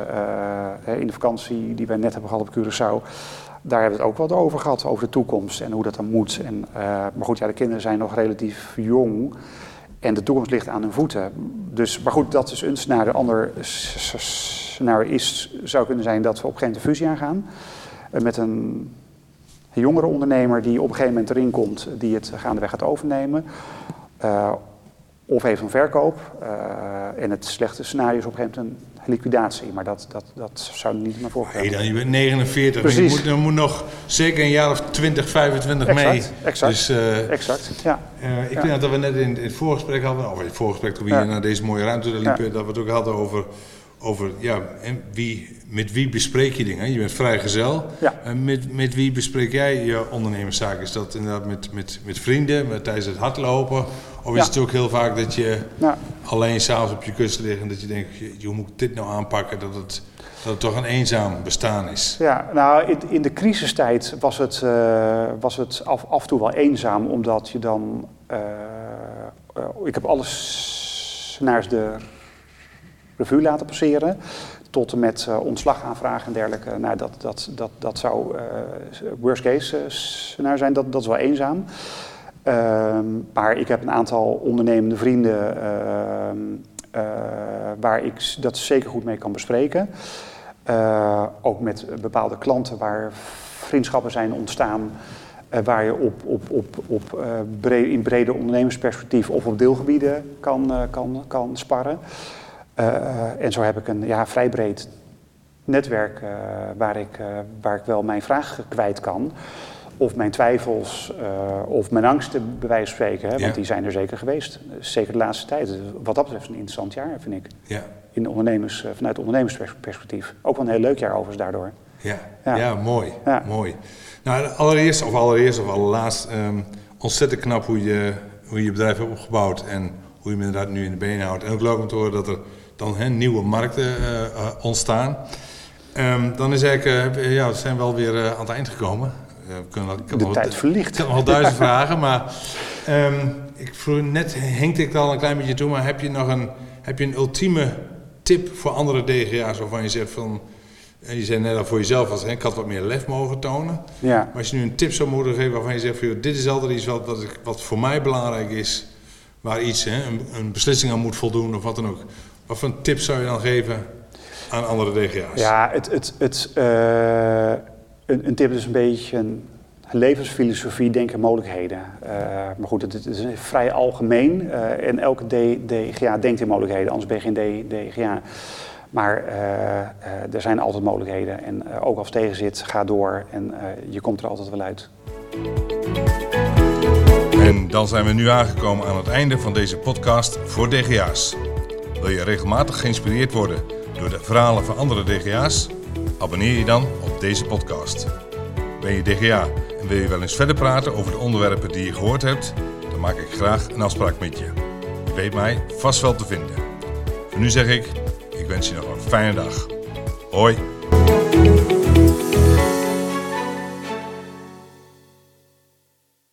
in de vakantie die wij net hebben gehad op Curaçao. Daar hebben we het ook wel over gehad, over de toekomst en hoe dat dan moet. En, maar goed, ja, de kinderen zijn nog relatief jong. En de toekomst ligt aan hun voeten. Dus, maar goed, dat is een scenario. Ander scenario is, zou kunnen zijn dat we op geen fusie aangaan. met een een jongere ondernemer die op een gegeven moment erin komt, die het gaandeweg gaat overnemen. Uh, of even een verkoop. Uh, en het slechte scenario is op een gegeven moment een liquidatie. Maar dat, dat, dat zou niet meer voorkomen. Nee, dan, je bent 49. Precies. Dus je moet, moet nog zeker een jaar of 20, 25 exact, mee. Exact, dus, uh, exact. Ja. Uh, ik ja. denk dat we net in, in, het voorgesprek hadden, of in het voorgesprek toen we hier naar deze mooie ruimte liepen, dat we het ook hadden over over ja, en wie, met wie bespreek je dingen? Je bent vrijgezel. Ja. En met, met wie bespreek jij je ondernemerszaak? Is dat inderdaad met, met, met vrienden, met, tijdens het hardlopen? Of is het ook heel vaak dat je ja. alleen s'avonds op je kussen ligt en dat je denkt, hoe moet ik dit nou aanpakken? Dat het, dat het toch een eenzaam bestaan is. Ja, nou in, in de crisistijd was het, uh, was het af, af en toe wel eenzaam, omdat je dan. Uh, uh, ik heb alles naar de revue laten passeren. Tot en met uh, ontslagaanvragen en dergelijke. Nou, dat, dat, dat, dat zou uh, worst case uh, scenario zijn. Dat, dat is wel eenzaam. Ehm, maar ik heb een aantal ondernemende vrienden ehm, waar ik dat zeker goed mee kan bespreken. ook met bepaalde klanten waar vriendschappen zijn ontstaan. waar je op, op, op, op, in brede ondernemersperspectief of op deelgebieden kan, kan, kan sparren. Uh, en zo heb ik een ja, vrij breed netwerk uh, waar, ik, uh, waar ik wel mijn vragen kwijt kan. Of mijn twijfels of mijn angsten bij wijze van spreken. Hè, want die zijn er zeker geweest. Zeker de laatste tijd. Wat dat betreft een interessant jaar, vind ik. Ja. In ondernemers, vanuit ondernemersperspectief. Ook wel een heel leuk jaar overigens daardoor. Ja, ja. ja mooi. mooi. Nou, allereerst of allereerst of allerlaatst... Um, ontzettend knap hoe je, hoe je bedrijf hebt opgebouwd... en hoe je hem inderdaad nu in de benen houdt. En ook leuk om te horen dat er dan hè, nieuwe markten uh, ontstaan. Um, dan is eigenlijk, uh, ja, we zijn wel weer aan het eind gekomen. we kunnen, ik de tijd verlicht. Ik heb wel duizend (laughs) vragen, maar um, ik vroeg, net hinkte ik al een klein beetje toe, maar heb je nog een, heb je een ultieme tip voor andere DGA's waarvan je zegt van, je zei net al voor jezelf, als, ik had wat meer lef mogen tonen. Ja. Maar als je nu een tip zou moeten geven waarvan je zegt, van, dit is altijd iets wat, wat, wat voor mij belangrijk is, waar iets, hè, een, een beslissing aan moet voldoen of wat dan ook. Wat voor een tip zou je dan geven aan andere DGA's? Ja, het, het, het, uh, een, een, tip is een beetje een levensfilosofie, denken, mogelijkheden. Uh, maar goed, het, het, is vrij algemeen uh, en elke DGA denkt in mogelijkheden, anders ben je geen DGA. Maar er zijn altijd mogelijkheden en ook als het tegen zit, ga door en je komt er altijd wel uit. En dan zijn we nu aangekomen aan het einde van deze podcast voor DGA's. Wil je regelmatig geïnspireerd worden door de verhalen van andere DGA's? Abonneer je dan op deze podcast. Ben je DGA en wil je wel eens verder praten over de onderwerpen die je gehoord hebt? Dan maak ik graag een afspraak met je. Je weet mij vast wel te vinden. Voor nu zeg ik, ik wens je nog een fijne dag. Hoi!